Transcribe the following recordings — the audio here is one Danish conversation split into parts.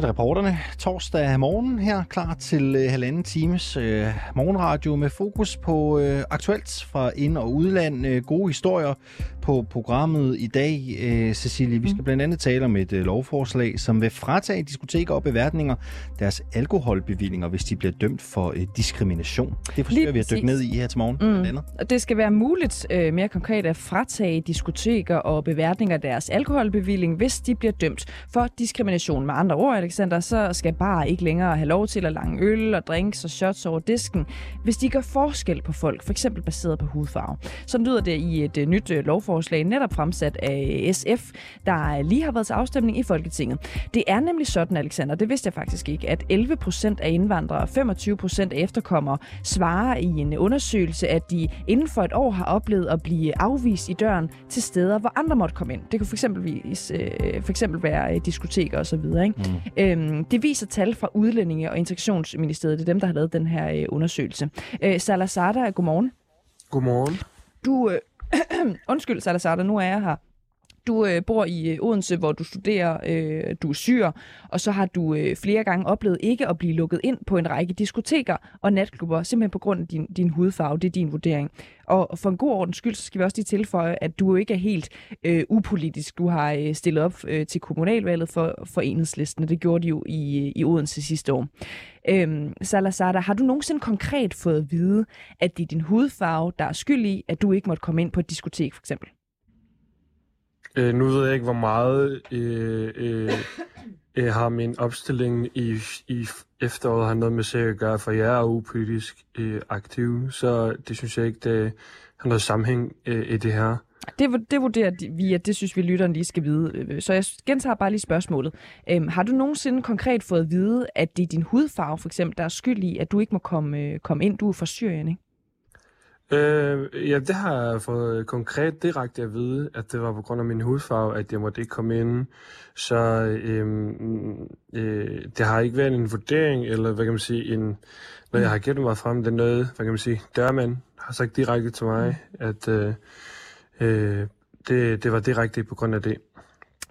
Det reporterne torsdag morgen her, klar til øh, halvanden times øh, morgenradio med fokus på øh, aktuelt fra ind- og udland. Øh, gode historier på programmet i dag, øh, Cecilie. Vi skal blandt andet tale om et øh, lovforslag, som vil fratage diskoteker og beværtninger deres alkoholbevillinger, hvis de bliver dømt for øh, diskrimination. Det forsøger vi at dykke ned i her til morgen. Mm. Og det skal være muligt øh, mere konkret at fratage diskoteker og beværtninger deres alkoholbevilling, hvis de bliver dømt for diskrimination. Med andre ord, Alexander, så skal bare ikke længere have lov til at lange øl og drinks og shots over disken, hvis de gør forskel på folk, f.eks. baseret på hudfarve. Så lyder det i et øh, nyt øh, lovforslag, netop fremsat af øh, SF, der lige har været til afstemning i Folketinget. Det er nemlig sådan, Alexander, det vidste jeg faktisk ikke, at 11 procent af indvandrere og 25 procent af efterkommere svarer i en undersøgelse, at de inden for et år har oplevet at blive afvist i døren til steder, hvor andre måtte komme ind. Det kunne for eksempel, øh, for eksempel være diskoteker osv. Mm. Øhm, det viser tal fra Udlændinge- og Integrationsministeriet. Det er dem, der har lavet den her øh, undersøgelse. Øh, Salazar, godmorgen. Godmorgen. Du, øh, undskyld Salazar, nu er jeg her. Du øh, bor i øh, Odense, hvor du studerer, øh, du er syr, og så har du øh, flere gange oplevet ikke at blive lukket ind på en række diskoteker og natklubber, simpelthen på grund af din, din hudfarve. Det er din vurdering. Og for en god ordens skyld, så skal vi også lige tilføje, at du ikke er helt øh, upolitisk. Du har øh, stillet op øh, til kommunalvalget for, for enhedslisten, og det gjorde de jo i, øh, i Odense sidste år. Øhm, Salazar, har du nogensinde konkret fået at vide, at det er din hudfarve, der er skyld i, at du ikke måtte komme ind på et diskotek, for eksempel? Øh, nu ved jeg ikke, hvor meget øh, øh, øh, har min opstilling i, i efteråret har noget med sig at gøre, for jeg er upolitisk øh, aktiv, så det synes jeg ikke, det har noget sammenhæng øh, i det her. Det, det vurderer vi, at det synes vi, lytteren lige skal vide. Øh, så jeg gentager bare lige spørgsmålet. Øhm, har du nogensinde konkret fået at vide, at det er din hudfarve, for eksempel, der er skyld i, at du ikke må komme, øh, komme ind? Du er fra Syrien, ikke? Øh, ja, det har jeg fået konkret direkte at vide, at det var på grund af min hudfarve, at jeg måtte ikke komme ind. Så øh, øh, det har ikke været en vurdering, eller hvad kan man sige, en, når jeg har gættet mig frem, det er noget, hvad kan man sige, dørmand har sagt direkte til mig, at øh, øh, det, det var direkte på grund af det.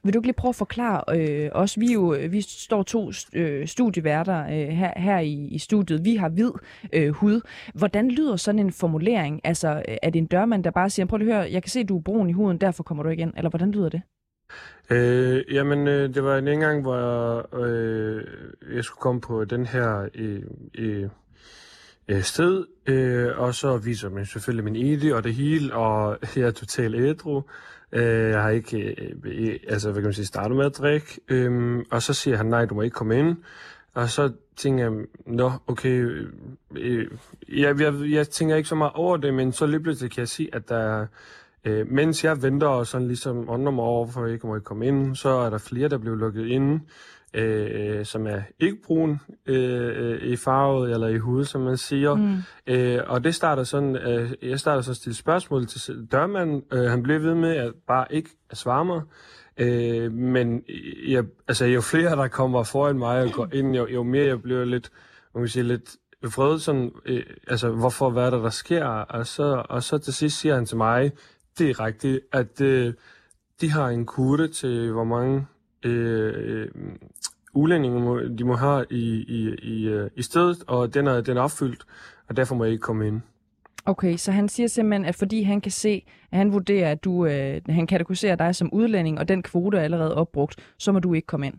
Vil du ikke lige prøve at forklare øh, os? Vi, jo, øh, vi står to øh, studieværter øh, her, her i, i studiet. Vi har hvid øh, hud. Hvordan lyder sådan en formulering? Altså, øh, er det en dørmand, der bare siger, prøv lige at høre, jeg kan se, du er brun i huden, derfor kommer du ikke ind. Eller hvordan lyder det? Øh, jamen, øh, det var en gang, hvor jeg, øh, jeg skulle komme på den her øh, øh, øh, sted, øh, og så viser man selvfølgelig min ID og det hele, og jeg er totalt ædru. Øh, jeg har ikke øh, altså, hvad kan man sige, startet med at drikke. Øh, og så siger han, nej, du må ikke komme ind. Og så tænker jeg, nå, okay, øh, øh jeg, jeg, jeg tænker ikke så meget over det, men så lige pludselig kan jeg sige, at der øh, mens jeg venter og sådan ligesom ånder mig over, for jeg ikke må komme ind, så er der flere, der bliver lukket ind øh, som er ikke brun øh, i farvet eller i hud, som man siger. Mm. Øh, og det starter sådan, øh, jeg starter så at stille spørgsmål til dørmanden. Øh, han blev ved med at bare ikke svare mig. Øh, men jeg, altså, jo flere, der kommer foran mig og går ind, jo, jo mere jeg bliver lidt, man kan sige, lidt vred, sådan, øh, altså, hvorfor, hvad er der, der sker? Og så, og så til sidst siger han til mig direkte, at øh, de har en kurve til, hvor mange øh, udlændinge må, de må have i, i, i, øh, i stedet, og den er, den er opfyldt, og derfor må jeg ikke komme ind. Okay, så han siger simpelthen, at fordi han kan se, at han vurderer, at du, øh, han kategoriserer dig som udlænding, og den kvote er allerede opbrugt, så må du ikke komme ind.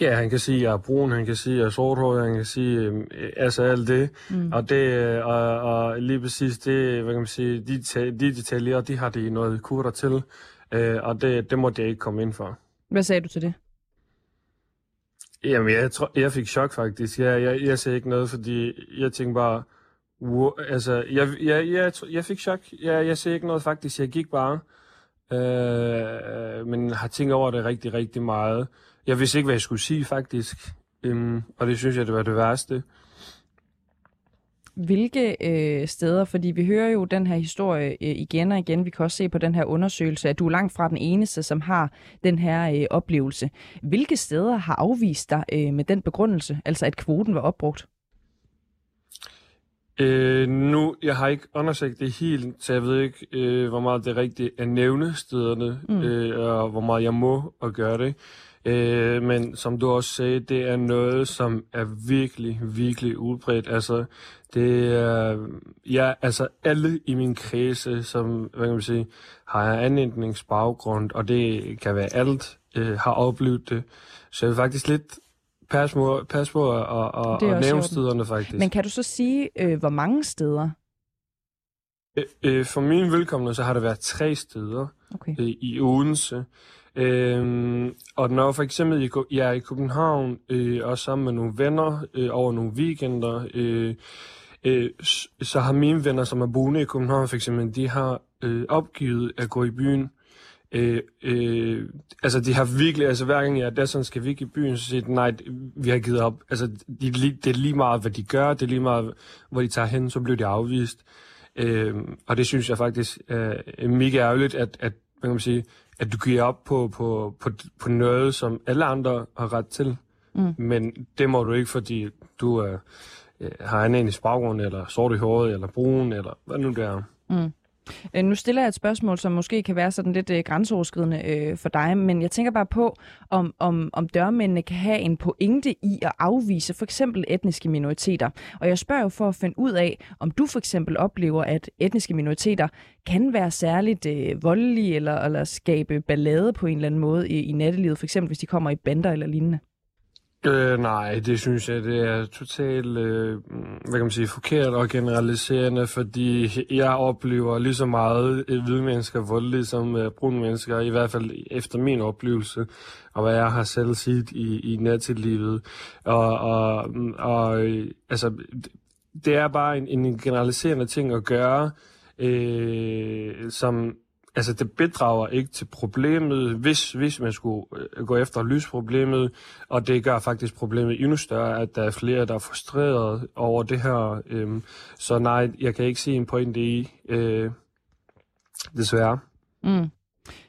Ja, han kan sige, at jeg er brun, han kan sige, at jeg er sorthåret, han kan sige, øh, altså alt det. Mm. Og, det øh, og, og lige præcis det, hvad kan man sige, de, de detaljer, de har de noget kurter til, øh, og det, det måtte jeg ikke komme ind for. Hvad sagde du til det? Jamen, jeg, tror, jeg fik chok faktisk. Jeg, jeg, jeg sagde ikke noget, fordi jeg tænkte bare, wow, altså, jeg, jeg, jeg, jeg fik chok. Jeg, jeg sagde ikke noget faktisk. Jeg gik bare, øh, men har tænkt over det rigtig, rigtig meget. Jeg vidste ikke, hvad jeg skulle sige faktisk, øhm, og det synes jeg, det var det værste hvilke øh, steder, fordi vi hører jo den her historie øh, igen og igen, vi kan også se på den her undersøgelse, at du er langt fra den eneste, som har den her øh, oplevelse. Hvilke steder har afvist dig øh, med den begrundelse, altså at kvoten var opbrugt? Øh, nu, jeg har ikke undersøgt det helt, så jeg ved ikke, øh, hvor meget det er rigtigt at nævne stederne, mm. øh, og hvor meget jeg må at gøre det. Øh, men som du også sagde, det er noget, som er virkelig, virkelig udbredt. Altså, det er, ja, altså alle i min kredse, som, hvad kan man sige, har anlægningsbaggrund, og det kan være alt, øh, har oplevet det. Så jeg vil faktisk lidt pas på, pas på og, og, og nævne stederne faktisk. Men kan du så sige, øh, hvor mange steder? Øh, øh, for min velkomne, så har der været tre steder okay. øh, i Odense. Øhm, og når for eksempel jeg er i København, øh, og sammen med nogle venner øh, over nogle weekender, øh, øh, så har mine venner, som er boende i København for eksempel, de har øh, opgivet at gå i byen. Øh, øh, altså, de har virkelig, altså hver gang jeg er der, sådan skal vi ikke i byen, så siger de, nej, vi har givet op. Altså, de, det er lige meget, hvad de gør, det er lige meget, hvor de tager hen, så bliver de afvist. Øh, og det synes jeg faktisk er mega ærgerligt, at, at, hvad kan man sige, at du giver op på, på, på, på noget, som alle andre har ret til. Mm. Men det må du ikke, fordi du er, øh, har en i baggrund, eller sort i håret, eller brun, eller hvad nu det er. Mm. Øh, nu stiller jeg et spørgsmål, som måske kan være sådan lidt øh, grænseoverskridende øh, for dig, men jeg tænker bare på, om, om, om dørmændene kan have en pointe i at afvise for eksempel etniske minoriteter. Og jeg spørger jo for at finde ud af, om du for eksempel oplever, at etniske minoriteter kan være særligt øh, voldelige eller, eller skabe ballade på en eller anden måde i, i nattelivet, for eksempel hvis de kommer i bander eller lignende. Øh, nej, det synes jeg, det er totalt, øh, mm, hvad kan man sige, forkert og generaliserende, fordi jeg oplever lige så meget øh, hvide mennesker voldelige som øh, brune mennesker, i hvert fald efter min oplevelse, og hvad jeg har selv set i, i nattelivet. Og, og, mm, og øh, altså, det er bare en, en generaliserende ting at gøre, øh, som altså det bidrager ikke til problemet, hvis, hvis man skulle øh, gå efter at løse problemet, og det gør faktisk problemet endnu større, at der er flere, der er frustreret over det her. Øhm, så nej, jeg kan ikke se en pointe i, øh, desværre. Mm.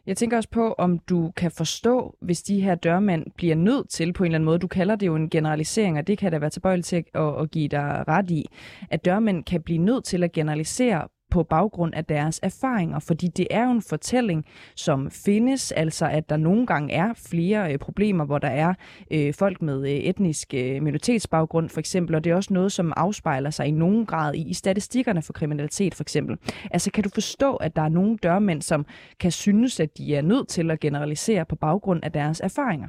Jeg tænker også på, om du kan forstå, hvis de her dørmænd bliver nødt til på en eller anden måde, du kalder det jo en generalisering, og det kan da være tilbøjeligt til at, at give dig ret i, at dørmænd kan blive nødt til at generalisere på baggrund af deres erfaringer, fordi det er jo en fortælling, som findes, altså at der nogle gange er flere øh, problemer, hvor der er øh, folk med øh, etnisk øh, minoritetsbaggrund for eksempel, og det er også noget, som afspejler sig i nogen grad i, i statistikkerne for kriminalitet for eksempel. Altså kan du forstå, at der er nogle dørmænd, som kan synes, at de er nødt til at generalisere på baggrund af deres erfaringer?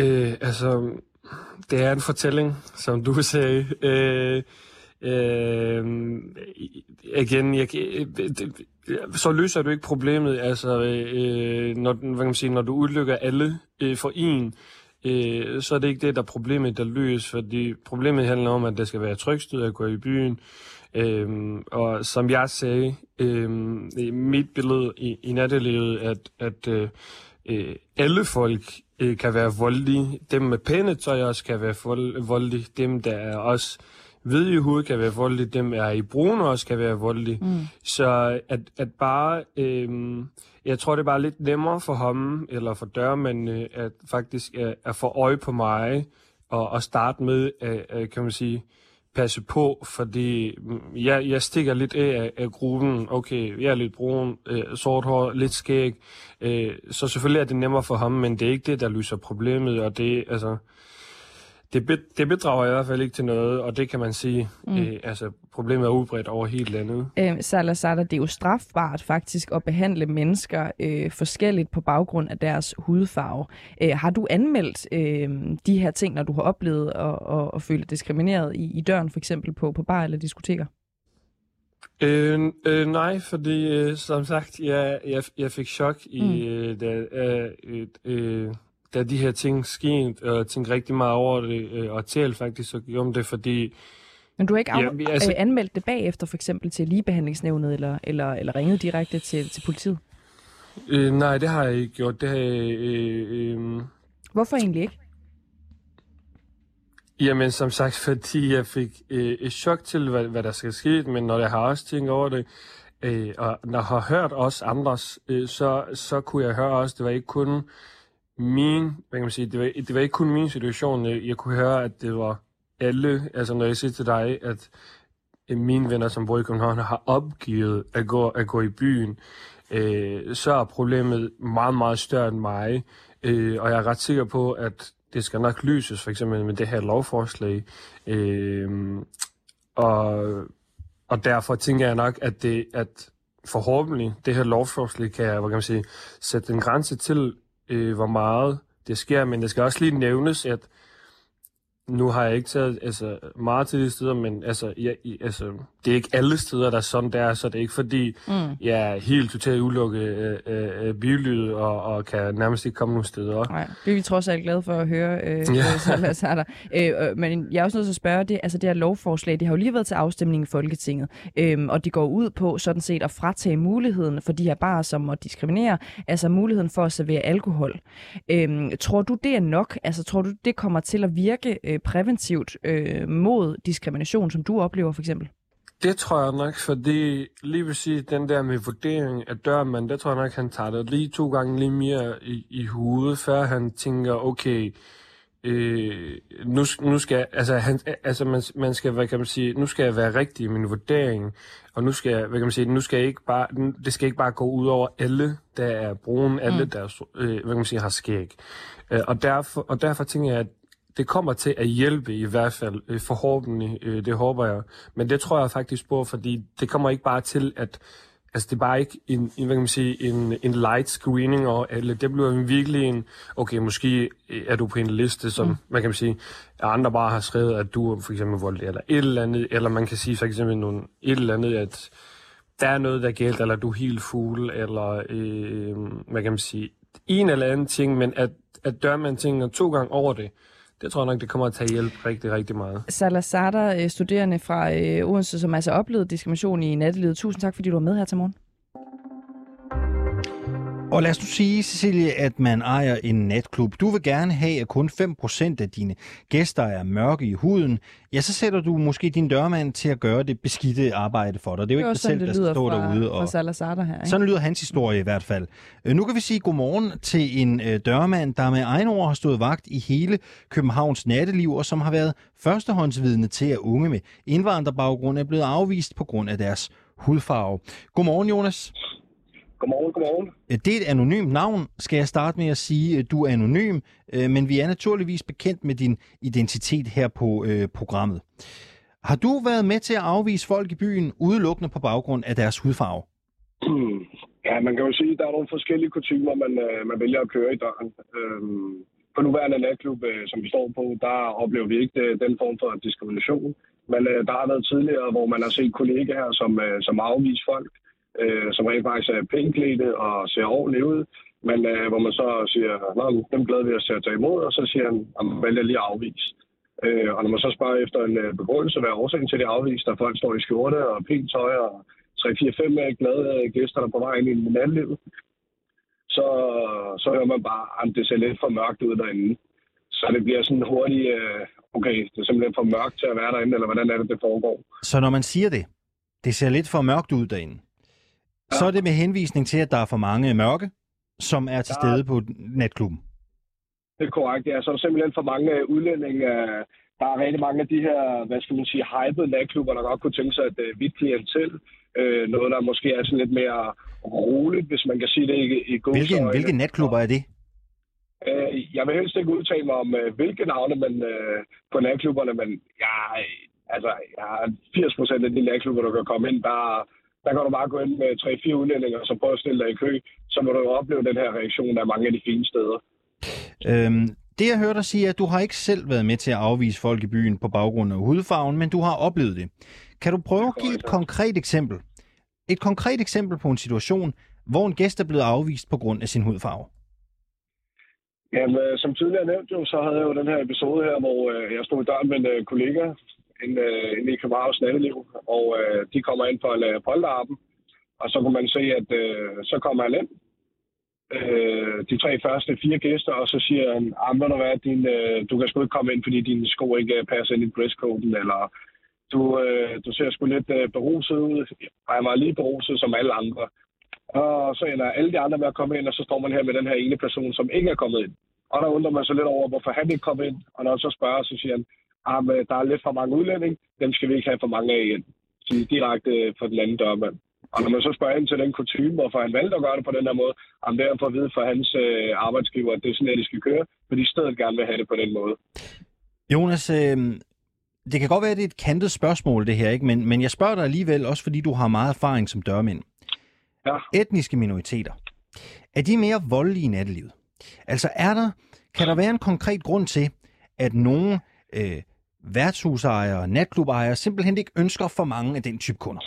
Øh, altså, det er en fortælling, som du sagde. Øh, Øh, igen, jeg, det, øh, så løser du ikke problemet, altså, øh, når, hvad kan man sige, når du udlykker alle øh, for en, øh, så er det ikke det, der er problemet, der løses, fordi problemet handler om, at der skal være trygsted at gå i byen, øh, og som jeg sagde, øh, mit billede i, i nattelivet, at, at øh, øh, alle folk øh, kan være voldelige, dem med pæne tøj også kan være voldelige, dem der er også hvide i hovedet kan være voldelige, dem er i brune også kan være voldelige. Mm. Så at, at bare, øh, jeg tror det er bare lidt nemmere for ham, eller for dørmændene, at faktisk at, at få øje på mig, og, og starte med, at, at, kan man sige, passe på, fordi mm, jeg, jeg stikker lidt af, af gruppen. Okay, jeg er lidt brun, øh, sort hår, lidt skæg. Øh, så selvfølgelig er det nemmere for ham, men det er ikke det, der løser problemet, og det, altså, det, be, det bedrager i hvert fald ikke til noget, og det kan man sige, mm. øh, altså problemet er udbredt over hele landet. Øh, Salazar, det er jo strafbart faktisk at behandle mennesker øh, forskelligt på baggrund af deres hudfarve. Øh, har du anmeldt øh, de her ting, når du har oplevet at, at, at føle diskrimineret i, i døren, for eksempel på, på bar eller diskoteker? Øh, øh, nej, fordi øh, som sagt, jeg, jeg, jeg fik chok i, mm. øh, da, øh, øh, da de her ting skete, og tænkte rigtig meget over det, øh, og talt faktisk så om det, fordi... Men du har ikke af, ja, altså, øh, anmeldt det bagefter, for eksempel til ligebehandlingsnævnet, eller, eller, eller ringet direkte til, til politiet? Øh, nej, det har jeg ikke gjort. Det har jeg, øh, øh, Hvorfor egentlig ikke? Jamen, som sagt, fordi jeg fik øh, et chok til, hvad, hvad der skal ske, men når jeg har også tænkt over det, øh, og når jeg har hørt også andres, øh, så, så kunne jeg høre også, det var ikke kun min, hvad kan man sige, det var, det var ikke kun min situation. Jeg kunne høre, at det var alle, altså når jeg siger til dig, at mine venner, som bor i København, har opgivet at gå, at gå i byen, øh, så er problemet meget, meget større end mig. Øh, og jeg er ret sikker på, at det skal nok lyses, for eksempel med det her lovforslag. Øh, og, og derfor tænker jeg nok, at det, at forhåbentlig det her lovforslag kan, hvad kan man sige, sætte en grænse til, øh, hvor meget det sker, men det skal også lige nævnes, at nu har jeg ikke taget altså, meget til de steder, men altså, jeg, altså, det er ikke alle steder, der er sådan der, så det er ikke fordi, mm. jeg er helt totalt ulukket øh, øh, bilyd og, og kan nærmest ikke komme nogen steder. Nej, det er vi trods alt glade for at høre, øh, ja. øh, men jeg er også nødt til at spørge, det, altså det her lovforslag, det har jo lige været til afstemning i Folketinget, øh, og det går ud på sådan set at fratage muligheden for de her barer, som må diskriminere, altså muligheden for at servere alkohol. Øh, tror du, det er nok? Altså tror du, det kommer til at virke øh, præventivt øh, mod diskrimination, som du oplever for eksempel? Det tror jeg nok, fordi lige sige, den der med vurdering af dørmand, det tror jeg nok, han tager det lige to gange lige mere i, i hovedet, før han tænker, okay, øh, nu, nu skal, altså, han, altså man, man skal, hvad kan man sige, nu skal jeg være rigtig i min vurdering, og nu skal jeg, hvad kan man sige, nu skal jeg ikke bare, det skal ikke bare gå ud over alle, der er brune, alle, mm. der øh, hvad kan man sige, har skæg. Øh, og, derfor, og derfor tænker jeg, at det kommer til at hjælpe i hvert fald, øh, forhåbentlig, øh, det håber jeg. Men det tror jeg faktisk på, fordi det kommer ikke bare til at, altså det er bare ikke en, en hvad kan man sige, en, en light screening, og eller det bliver virkelig en, okay, måske er du på en liste, som, mm. man kan sige, andre bare har skrevet, at du er for eksempel voldelig, eller et eller andet, eller man kan sige for eksempel nogle, et eller andet, at der er noget, der gælder, eller du er helt fugl, eller øh, hvad kan man sige, en eller anden ting, men at, at dør man tingene to gange over det, det tror jeg nok, det kommer til at hjælpe rigtig, rigtig meget. Salazar, øh, studerende fra øh, Odense, som altså oplevede diskrimination i nattelivet. Tusind tak, fordi du var med her til morgen. Og lad os nu sige, Cecilie, at man ejer en natklub. Du vil gerne have, at kun 5% af dine gæster er mørke i huden. Ja, så sætter du måske din dørmand til at gøre det beskidte arbejde for dig. Det er jo ikke dig selv, der står fra, derude. Og... Salazar her, ikke? Sådan lyder hans historie i hvert fald. Øh, nu kan vi sige godmorgen til en øh, dørmand, der med egen ord har stået vagt i hele Københavns natteliv, og som har været førstehåndsvidne til, at unge med indvandrerbaggrund er blevet afvist på grund af deres hudfarve. Godmorgen, Jonas. Godmorgen, godmorgen. Øh, det er et anonymt navn, skal jeg starte med at sige. Du er anonym, øh, men vi er naturligvis bekendt med din identitet her på øh, programmet. Har du været med til at afvise folk i byen udelukkende på baggrund af deres hudfarve? Ja, man kan jo sige, at der er nogle forskellige kutumer, man, man vælger at køre i døren. Øhm, på nuværende natklub, som vi står på, der oplever vi ikke den form for diskrimination. Men der har været tidligere, hvor man har set kollegaer, som, som afviser folk øh, som rent faktisk er pænklædte og ser ordentligt ud, men øh, hvor man så siger, at dem glæder vi os til at tage imod, og så siger han, at man vælger lige at afvise. Øh, og når man så spørger efter en øh, begrundelse, hvad er årsagen til det afvise, der folk står i skjorte og pænt tøj og 3-4-5 øh, glade øh, gæster, der på vej ind i natlivet, så, så hører man bare, at det ser lidt for mørkt ud derinde. Så det bliver sådan hurtigt, øh, okay, det er simpelthen for mørkt til at være derinde, eller hvordan er det, det foregår. Så når man siger det, det ser lidt for mørkt ud derinde, så er det med henvisning til, at der er for mange mørke, som er til ja. stede på natklubben. Det er korrekt, ja. Så er der simpelthen for mange udlændinge. Der er rigtig mange af de her, hvad skal man sige, hypede natklubber, der godt kunne tænke sig et uh, vidt klientel. Uh, noget, der måske er sådan lidt mere roligt, hvis man kan sige det i, i god hvilke, hvilke natklubber er det? Jeg vil helst ikke udtale mig om, hvilke navne man, på natklubberne, men ja, altså, ja, 80 procent af de natklubber, der kan komme ind, der, der kan du bare gå ind med tre-fire udlændinger, så prøve at stille dig i kø, så må du jo opleve den her reaktion af mange af de fine steder. Øhm, det jeg hørte dig sige, er, at du har ikke selv været med til at afvise folk i byen på baggrund af hudfarven, men du har oplevet det. Kan du prøve at give et konkret eksempel? Et konkret eksempel på en situation, hvor en gæst er blevet afvist på grund af sin hudfarve. Jamen, øh, som tidligere nævnt jo, så havde jeg jo den her episode her, hvor øh, jeg stod i døren med en øh, kollega, inde, øh, inde i Københavns natteliv, og øh, de kommer ind på at lave polterappen, og så kan man se, at øh, så kommer han ind, øh, de tre første fire gæster, og så siger han, ah, ved du hvad, din, øh, du kan sgu ikke komme ind, fordi dine sko ikke øh, passer ind i dresscoden, eller du, øh, du ser sgu lidt øh, beruset ud, og han var lige beruset som alle andre. Og så ender alle de andre med at komme ind, og så står man her med den her ene person, som ikke er kommet ind. Og der undrer man sig lidt over, hvorfor han ikke kom ind. Og når han så spørger, så siger han, ah, men der er lidt for mange udlændinge, dem skal vi ikke have for mange af igen. Så direkte for den anden dørmand. Og når man så spørger ind til den kutume, hvorfor han valgte at gøre det på den her måde, om det er for at vide for hans øh, arbejdsgiver, at det er sådan, at de skal køre, fordi de stedet gerne vil have det på den måde. Jonas, øh, det kan godt være, at det er et kantet spørgsmål, det her, ikke? Men, men jeg spørger dig alligevel, også fordi du har meget erfaring som dørmænd. Ja. Etniske minoriteter, er de mere voldelige i nattelivet? Altså er der, kan der være en konkret grund til, at nogle øh, værtshusejere, natklubejere simpelthen ikke ønsker for mange af den type kunder?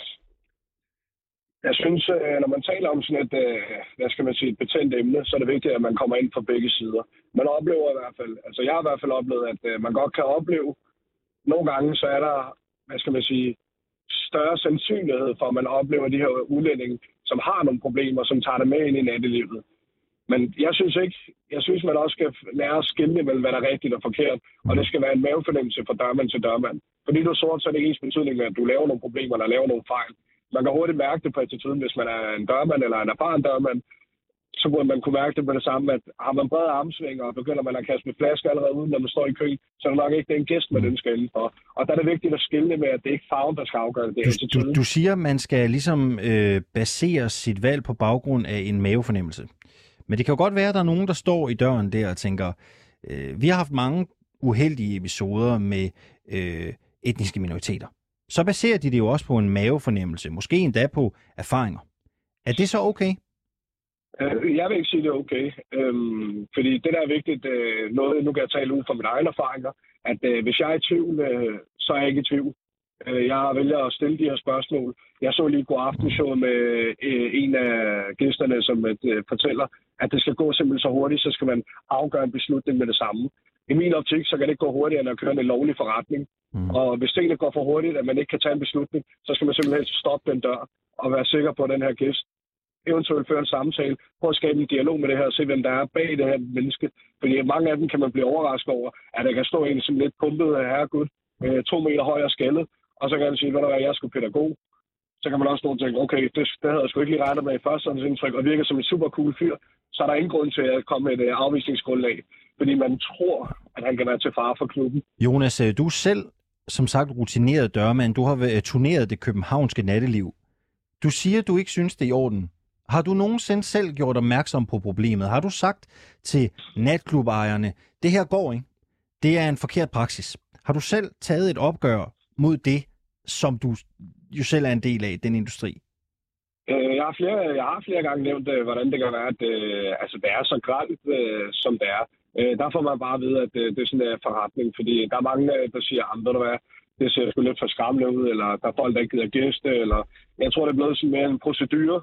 Jeg synes, øh, når man taler om sådan et, øh, hvad skal man sige, et betændt emne, så er det vigtigt, at man kommer ind fra begge sider. Man oplever i hvert fald, altså jeg har i hvert fald oplevet, at øh, man godt kan opleve, nogle gange så er der, hvad skal man sige, større sandsynlighed for, at man oplever de her udlændinge, som har nogle problemer, som tager det med ind i nattelivet. Men jeg synes ikke, jeg synes, man også skal lære at skille mellem, hvad der er rigtigt og forkert. Og det skal være en mavefornemmelse fra dørmand til dørmand. Fordi du er sort, så er det ens betydning med, at du laver nogle problemer eller laver nogle fejl. Man kan hurtigt mærke det på attituden, hvis man er en dørmand eller en erfaren dørmand så burde man kunne mærke det med det samme, at har man brede armsvinger, og begynder man at kaste med flasker allerede uden, når man står i kø, så er det nok ikke den gæst, man ønsker indenfor. Og der er det vigtigt at skille med, at det er ikke farven, der skal afgøre det. Du, du, du siger, at man skal ligesom øh, basere sit valg på baggrund af en mavefornemmelse. Men det kan jo godt være, at der er nogen, der står i døren der og tænker, øh, vi har haft mange uheldige episoder med øh, etniske minoriteter. Så baserer de det jo også på en mavefornemmelse, måske endda på erfaringer. Er det så okay? Øh, jeg vil ikke sige, det er okay. Øhm, fordi det, der er vigtigt, øh, noget, nu kan jeg tale ud fra mine egne erfaringer, at øh, hvis jeg er i tvivl, øh, så er jeg ikke i tvivl. Øh, jeg vælger at stille de her spørgsmål. Jeg så lige god aftenshow med øh, en af gæsterne, som øh, fortæller, at det skal gå simpelthen så hurtigt, så skal man afgøre en beslutning med det samme. I min optik, så kan det ikke gå hurtigere, end at køre en lovlig forretning. Mm. Og hvis tingene går for hurtigt, at man ikke kan tage en beslutning, så skal man simpelthen stoppe den dør og være sikker på, at den her gæst eventuelt føre en samtale, prøve at skabe en dialog med det her, og se, hvem der er bag det her menneske. Fordi mange af dem kan man blive overrasket over, at der kan stå en som lidt pumpet af herregud, øh, to meter høj og skaldet, og så kan han sige, at der er, jeg pædagog. Så kan man også stå og tænke, okay, det, det havde jeg sgu ikke lige regnet med i første indtryk, og virker som en super cool fyr, så er der ingen grund til at komme med et øh, afvisningsgrundlag, fordi man tror, at han kan være til fare for klubben. Jonas, øh, du er selv, som sagt, rutineret dørmand. Du har øh, turneret det københavnske natteliv. Du siger, du ikke synes, det er i orden. Har du nogensinde selv gjort opmærksom på problemet? Har du sagt til natklubejerne, det her går ikke? Det er en forkert praksis. Har du selv taget et opgør mod det, som du jo selv er en del af, den industri? Øh, jeg har flere, jeg har flere gange nævnt, øh, hvordan det kan være, at øh, altså, det er så gralt, øh, som det er. Der får man bare at vide, at det er sådan en forretning, fordi der er mange, der siger, at ved du hvad, det ser sgu lidt for skræmmende ud, eller der er folk, der ikke gider gæste, eller jeg tror, det er blevet sådan mere en procedure,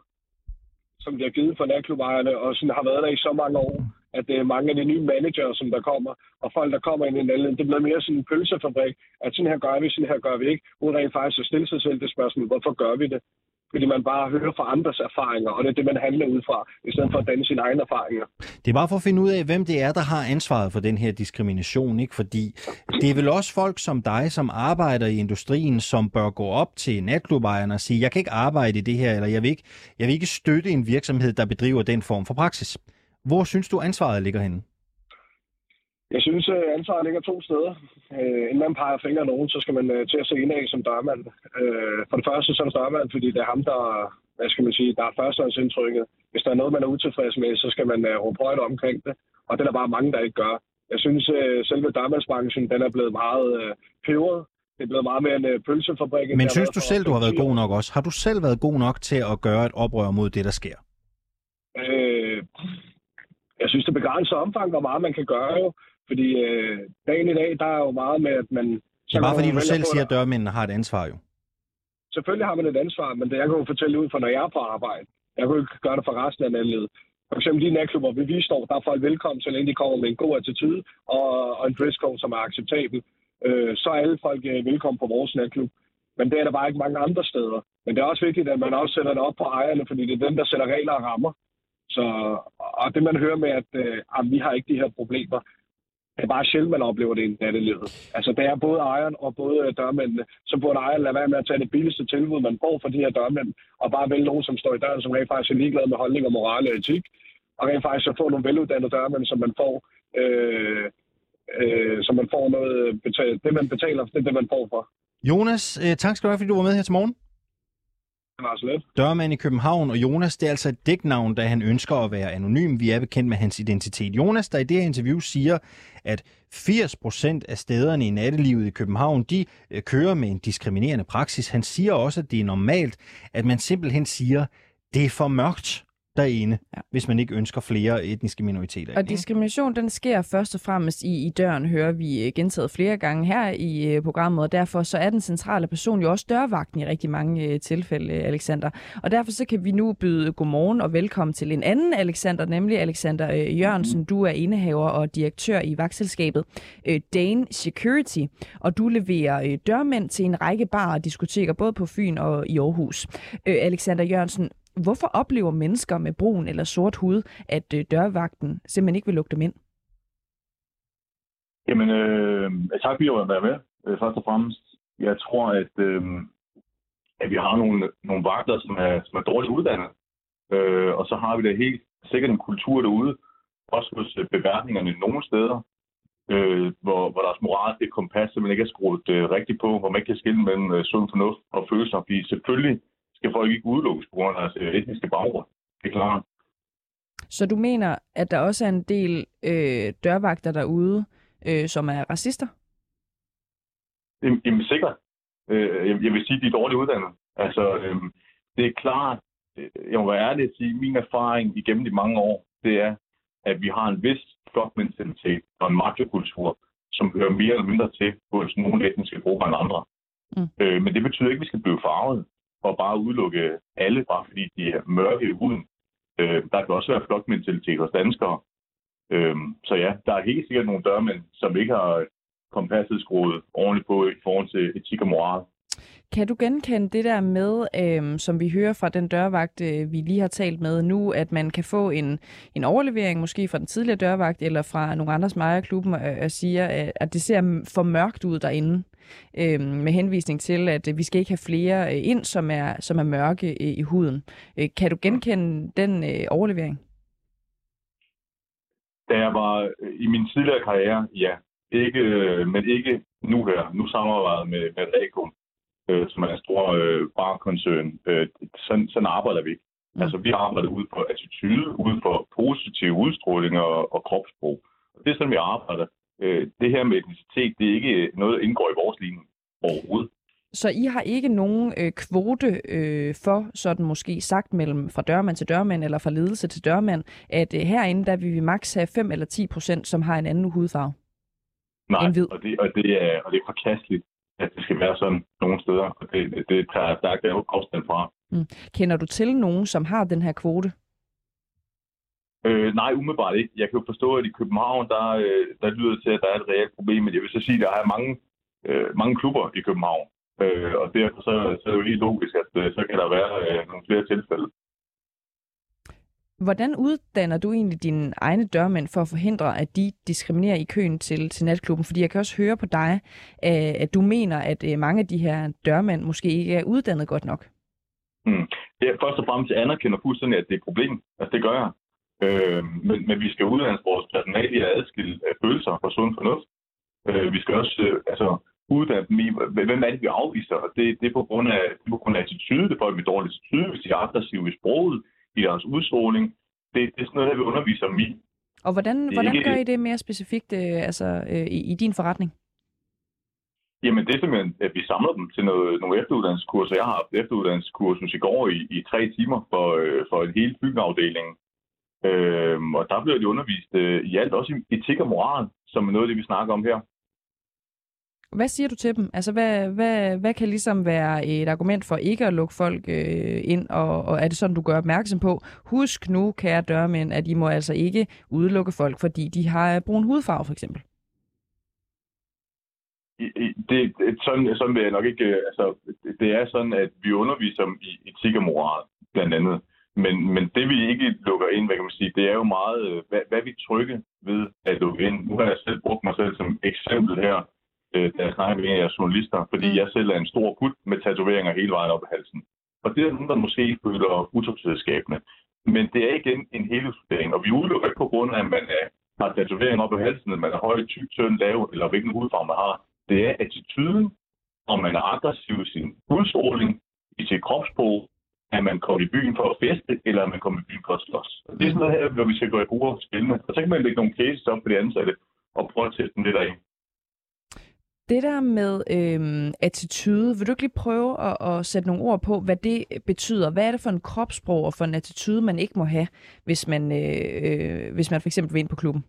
som de har givet for natklubejerne, og sådan har været der i så mange år, at det er mange af de nye managere, som der kommer, og folk, der kommer ind i en det bliver mere sådan en pølsefabrik, at sådan her gør vi, sådan her gør vi ikke, uden rent faktisk at stille sig selv det spørgsmål, hvorfor gør vi det? fordi man bare hører fra andres erfaringer, og det er det, man handler ud fra, i stedet for at danne sine egne erfaringer. Det er bare for at finde ud af, hvem det er, der har ansvaret for den her diskrimination, ikke? Fordi det er vel også folk som dig, som arbejder i industrien, som bør gå op til natklubejerne og sige, jeg kan ikke arbejde i det her, eller jeg vil ikke, jeg vil ikke støtte en virksomhed, der bedriver den form for praksis. Hvor synes du, ansvaret ligger henne? Jeg synes, at øh, ansvaret ligger to steder. Øh, inden man peger fingre nogen, så skal man øh, til at se indad som dørmand. Øh, for det første er det dørmand, fordi det er ham, der, hvad skal man sige, der er førstehåndsindtrykket. Hvis der er noget, man er utilfreds med, så skal man øh, råbe højt omkring det. Og det er der bare mange, der ikke gør. Jeg synes, øh, selve dørmandsbranchen, den er blevet meget øh, peberet. Det er blevet meget mere en øh, pølsefabrik. Men synes du selv, du har været god nok også? Har du selv været god nok til at gøre et oprør mod det, der sker? Jeg synes, det begrænser omfang, hvor meget man kan gøre jo. Fordi øh, dagen i dag, der er jo meget med, at man... Det er bare fordi, du selv siger, at dørmændene har et ansvar jo. Selvfølgelig har man et ansvar, men det jeg kan jo fortælle ud fra, når jeg er på arbejde. Jeg kan jo ikke gøre det for resten af landet. For eksempel de natklubber, vi, vi står, der er folk velkommen, så længe de kommer med en god attitude og, og en dresscode, som er acceptabel. Øh, så er alle folk øh, velkommen på vores natklub. Men det er der bare ikke mange andre steder. Men det er også vigtigt, at man også sætter det op på ejerne, fordi det er dem, der sætter regler og rammer. Så, og det man hører med, at øh, ah, vi har ikke de her problemer, det er bare sjældent, man oplever det i nattelivet. Altså, det er både ejeren og både øh, dørmændene. Så burde ejeren lade være med at tage det billigste tilbud, man får for de her dørmænd, og bare vælge nogen, som står i døren, som rent faktisk er ligeglade med holdning og moral og etik, og rent faktisk at få nogle veluddannede dørmænd, som man får øh, øh, som man får noget øh, betalt. Det, man betaler, det er det, man får for. Jonas, øh, tak skal du have, fordi du var med her til morgen. Altså det var. Dørmand i København, og Jonas, det er altså et dæknavn, da han ønsker at være anonym. Vi er bekendt med hans identitet. Jonas, der i det her interview siger, at 80% af stederne i nattelivet i København, de øh, kører med en diskriminerende praksis. Han siger også, at det er normalt, at man simpelthen siger, det er for mørkt derinde, ja. hvis man ikke ønsker flere etniske minoriteter. Og diskrimination, den sker først og fremmest i, i døren, hører vi øh, gentaget flere gange her i uh, programmet, og derfor så er den centrale person jo også dørvagten i rigtig mange uh, tilfælde, Alexander. Og derfor så kan vi nu byde godmorgen og velkommen til en anden Alexander, nemlig Alexander Jørgensen. Du er indehaver og direktør i vagtselskabet Dane Security, og du leverer dørmænd til en række barer og diskoteker, både på Fyn og i Aarhus. Alexander Jørgensen, Hvorfor oplever mennesker med brun eller sort hud, at øh, dørvagten simpelthen ikke vil lukke dem ind? Jamen, øh, tak fordi jeg var med. Øh, først og fremmest, jeg tror, at, øh, at vi har nogle, nogle vagter, som er, som er dårligt uddannet. Øh, og så har vi da helt sikkert en kultur derude, også hos øh, beværtningerne nogle steder, øh, hvor, hvor deres moralske kompas simpelthen ikke er skruet øh, rigtigt på, hvor man ikke kan skille mellem øh, sund fornuft og følelser. Fordi selvfølgelig skal folk ikke udelukkes på grund af deres øh, etniske baggrund. Det er klart. Så du mener, at der også er en del øh, dørvagter derude, øh, som er racister? Jamen sikkert. Øh, jeg vil sige, at de er dårligt uddannet. Altså, øh, det er klart, øh, jeg må være ærlig at sige, at min erfaring igennem de mange år, det er, at vi har en vis flokmentalitet og en machokultur, som hører mere eller mindre til hos nogle etniske grupper end andre. Mm. Øh, men det betyder ikke, at vi skal blive farvet og bare udelukke alle, bare fordi de er mørke i huden. Øh, der kan også være flokmentalitet hos danskere. Øh, så ja, der er helt sikkert nogle dørmænd, som ikke har kompasset skruet ordentligt på i forhold til etik og moral. Kan du genkende det der med, øh, som vi hører fra den dørvagt, øh, vi lige har talt med nu, at man kan få en, en overlevering, måske fra den tidligere dørvagt, eller fra nogle andres mejerklubben, og, øh, og siger, øh, at det ser for mørkt ud derinde, øh, med henvisning til, at øh, vi skal ikke have flere øh, ind, som er, som er mørke øh, i huden. Øh, kan du genkende den øh, overlevering? Da jeg var i min tidligere karriere, ja. Ikke, men ikke nu her. Nu samarbejdet med, med Rekum øh, som er en stor øh, barkoncern. Øh, sådan, sådan arbejder vi ikke. Mm. Altså, vi arbejder ud på attitude, ud på positiv udstråling og, og kropssprog. Og det er sådan, vi arbejder. Øh, det her med etnicitet, det er ikke noget, der indgår i vores linje overhovedet. Så I har ikke nogen øh, kvote øh, for, sådan måske sagt mellem fra dørmand til dørmand eller fra ledelse til dørmand, at øh, herinde, der vil vi maks have 5 eller 10 procent, som har en anden hudfarve? Nej, og det, og, det er, og det er forkasteligt at det skal være sådan nogle steder, og det, det, det tager stærkt afstand fra. Mm. Kender du til nogen, som har den her kvote? Øh, nej, umiddelbart ikke. Jeg kan jo forstå, at i København, der, øh, der lyder det til, at der er et reelt problem, men jeg vil så sige, at der er mange, øh, mange klubber i København, øh, og derfor så, så er det jo helt logisk, at øh, så kan der være øh, nogle flere tilfælde. Hvordan uddanner du egentlig dine egne dørmænd for at forhindre, at de diskriminerer i køen til, til natklubben? Fordi jeg kan også høre på dig, øh, at du mener, at øh, mange af de her dørmænd måske ikke er uddannet godt nok. Mm. Ja, først og fremmest jeg anerkender fuldstændig, at det er et problem. Altså, det gør jeg. Øh, men, men vi skal uddanne vores personale i at adskille øh, følelser og sund fornuft. Øh, vi skal også øh, altså, uddanne dem i, hvem er det, vi afviser. Og det, det, er på grund af, det er på grund af attitude. Det er folk med dårlig attitude, hvis de er aggressive i sproget i deres udstråling. Det, det er sådan noget, der vi underviser dem i. Og hvordan, hvordan ikke... gør I det mere specifikt øh, altså, øh, i, i din forretning? Jamen det er simpelthen, at vi samler dem til noget, nogle efteruddannelseskurser. Jeg har haft efteruddannelseskursus i går i, i tre timer for, øh, for en hel byggeafdeling. Øh, og der bliver de undervist øh, i alt, også i etik og moral, som er noget af det, vi snakker om her. Hvad siger du til dem? Altså, hvad, hvad, hvad kan ligesom være et argument for ikke at lukke folk øh, ind, og, og er det sådan, du gør opmærksom på? Husk nu, kære dørmænd, at I må altså ikke udelukke folk, fordi de har øh, brun hudfarve, for eksempel. Det, det, sådan, sådan vil jeg nok ikke... Øh, altså, det er sådan, at vi underviser om e-, i etik og moral, blandt andet. Men, men det vi ikke lukker ind, hvad kan man sige, det er jo meget, øh, hvad, hvad vi trykker ved at lukke ind. Nu har jeg selv brugt mig selv som eksempel her øh, da jeg snakker med jeres journalister, fordi mm. jeg selv er en stor gut med tatoveringer hele vejen op i halsen. Og det er nogen, der måske føler utryghedsskabende. Men det er igen en helhedsvurdering, og vi udelukker ikke på grund af, at man er, har har tatovering op i halsen, at man er høj, tyk, tynd, lav, eller hvilken hudfarve man har. Det er attituden, om man er aggressiv i sin udstråling, i sit kropsprog, at man kommer i byen for at feste, eller at man kommer i byen for at slås. Og det er sådan noget her, hvor vi skal gå i brug og spille med. Og så kan man lægge nogle cases op for de ansatte, og prøve at teste dem lidt af. Det der med øhm, attitude, vil du ikke lige prøve at, at sætte nogle ord på, hvad det øh, betyder? Hvad er det for en kropssprog og for en attitude, man ikke må have, hvis man, øh, øh, hvis man for eksempel vil ind på klubben?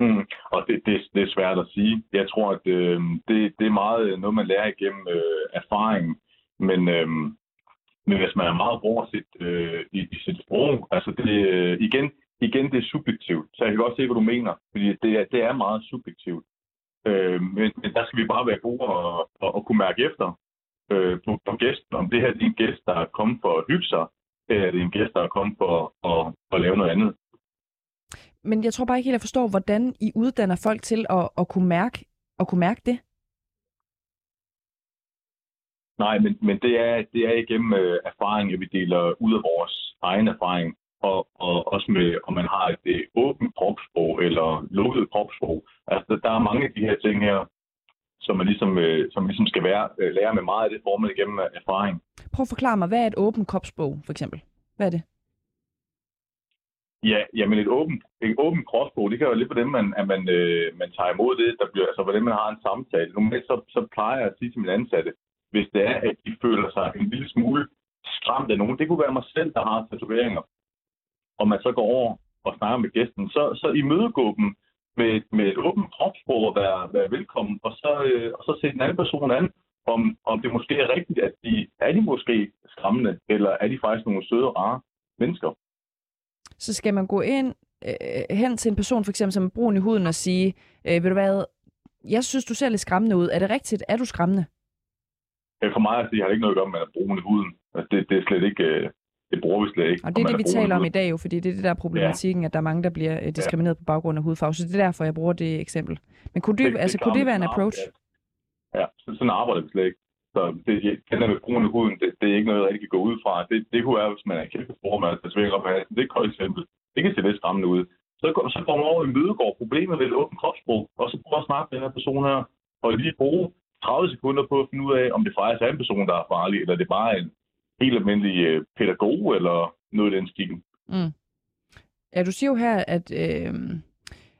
Mm. Og det, det, det er svært at sige. Jeg tror, at øh, det, det er meget øh, noget, man lærer igennem øh, erfaring. Men, øh, men hvis man er meget bruger sit, øh, i, i sit sprog, altså det, øh, igen, igen, det er subjektivt. Så jeg kan godt se, hvad du mener, fordi det er, det er meget subjektivt. Øh, men, men der skal vi bare være gode og, og, og kunne mærke efter øh, på, på gæsten, om det her er en gæst, der er kommet for at hygge sig, eller er det en gæst, der er kommet for at, at lave noget andet. Men jeg tror bare ikke helt, at jeg forstår, hvordan I uddanner folk til at, at, kunne, mærke, at kunne mærke det. Nej, men, men det, er, det er igennem øh, erfaring, at vi deler ud af vores egen erfaring og, og også med, om man har et øh, åbent kropssprog eller lukket kropssprog. Altså, der er mange af de her ting her, som man ligesom, øh, som ligesom skal være, øh, lære med meget af det, får man igennem erfaring. Prøv at forklare mig, hvad er et åbent kropssprog, for eksempel? Hvad er det? Ja, jamen et åbent, et åbent kropssprog, det kan jo lidt på dem, man, at man, øh, man tager imod det, der bliver, altså hvordan man har en samtale. Normalt så, så plejer jeg at sige til mine ansatte, hvis det er, at de føler sig en lille smule skræmt af nogen. Det kunne være mig selv, der har tatoveringer og man så går over og snakker med gæsten, så, så imødegå dem med, med et åbent kropssprog og være, være velkommen, og så, øh, og så se den anden person an, om, om det måske er rigtigt, at de er de måske skræmmende, eller er de faktisk nogle søde rare mennesker. Så skal man gå ind øh, hen til en person, for eksempel som er brun i huden, og sige, øh, ved du hvad, jeg synes, du ser lidt skræmmende ud. Er det rigtigt? Er du skræmmende? For mig at sige, har det ikke noget at gøre med, at i huden. Altså, det, det er slet ikke... Øh, det bruger vi slet ikke. Og det er det, vi taler om i dag jo, fordi det er det der problematikken, ja. at der er mange, der bliver øh, diskrimineret ja. på baggrund af hudfarve. Så det er derfor, jeg bruger det eksempel. Men kunne, det, altså, kunne det være en approach? Ja, så, sådan arbejder vi slet ikke. Så det, den der med brune huden, det, det, er ikke noget, jeg rigtig kan gå ud fra. Det, det kunne være, hvis man er kæmpe stor, man er svækker op af Det er et godt eksempel. Det kan se lidt skræmmende ud. Så, så går man over i mødegård problemet med et åbent kropssprog, og så prøver at snakke med den her person her, og lige bruge 30 sekunder på at finde ud af, om det faktisk er en person, der er farlig, eller det er bare en helt almindelig øh, pædagog, eller noget i den stil. Mm. Ja, du siger jo her, at, øh,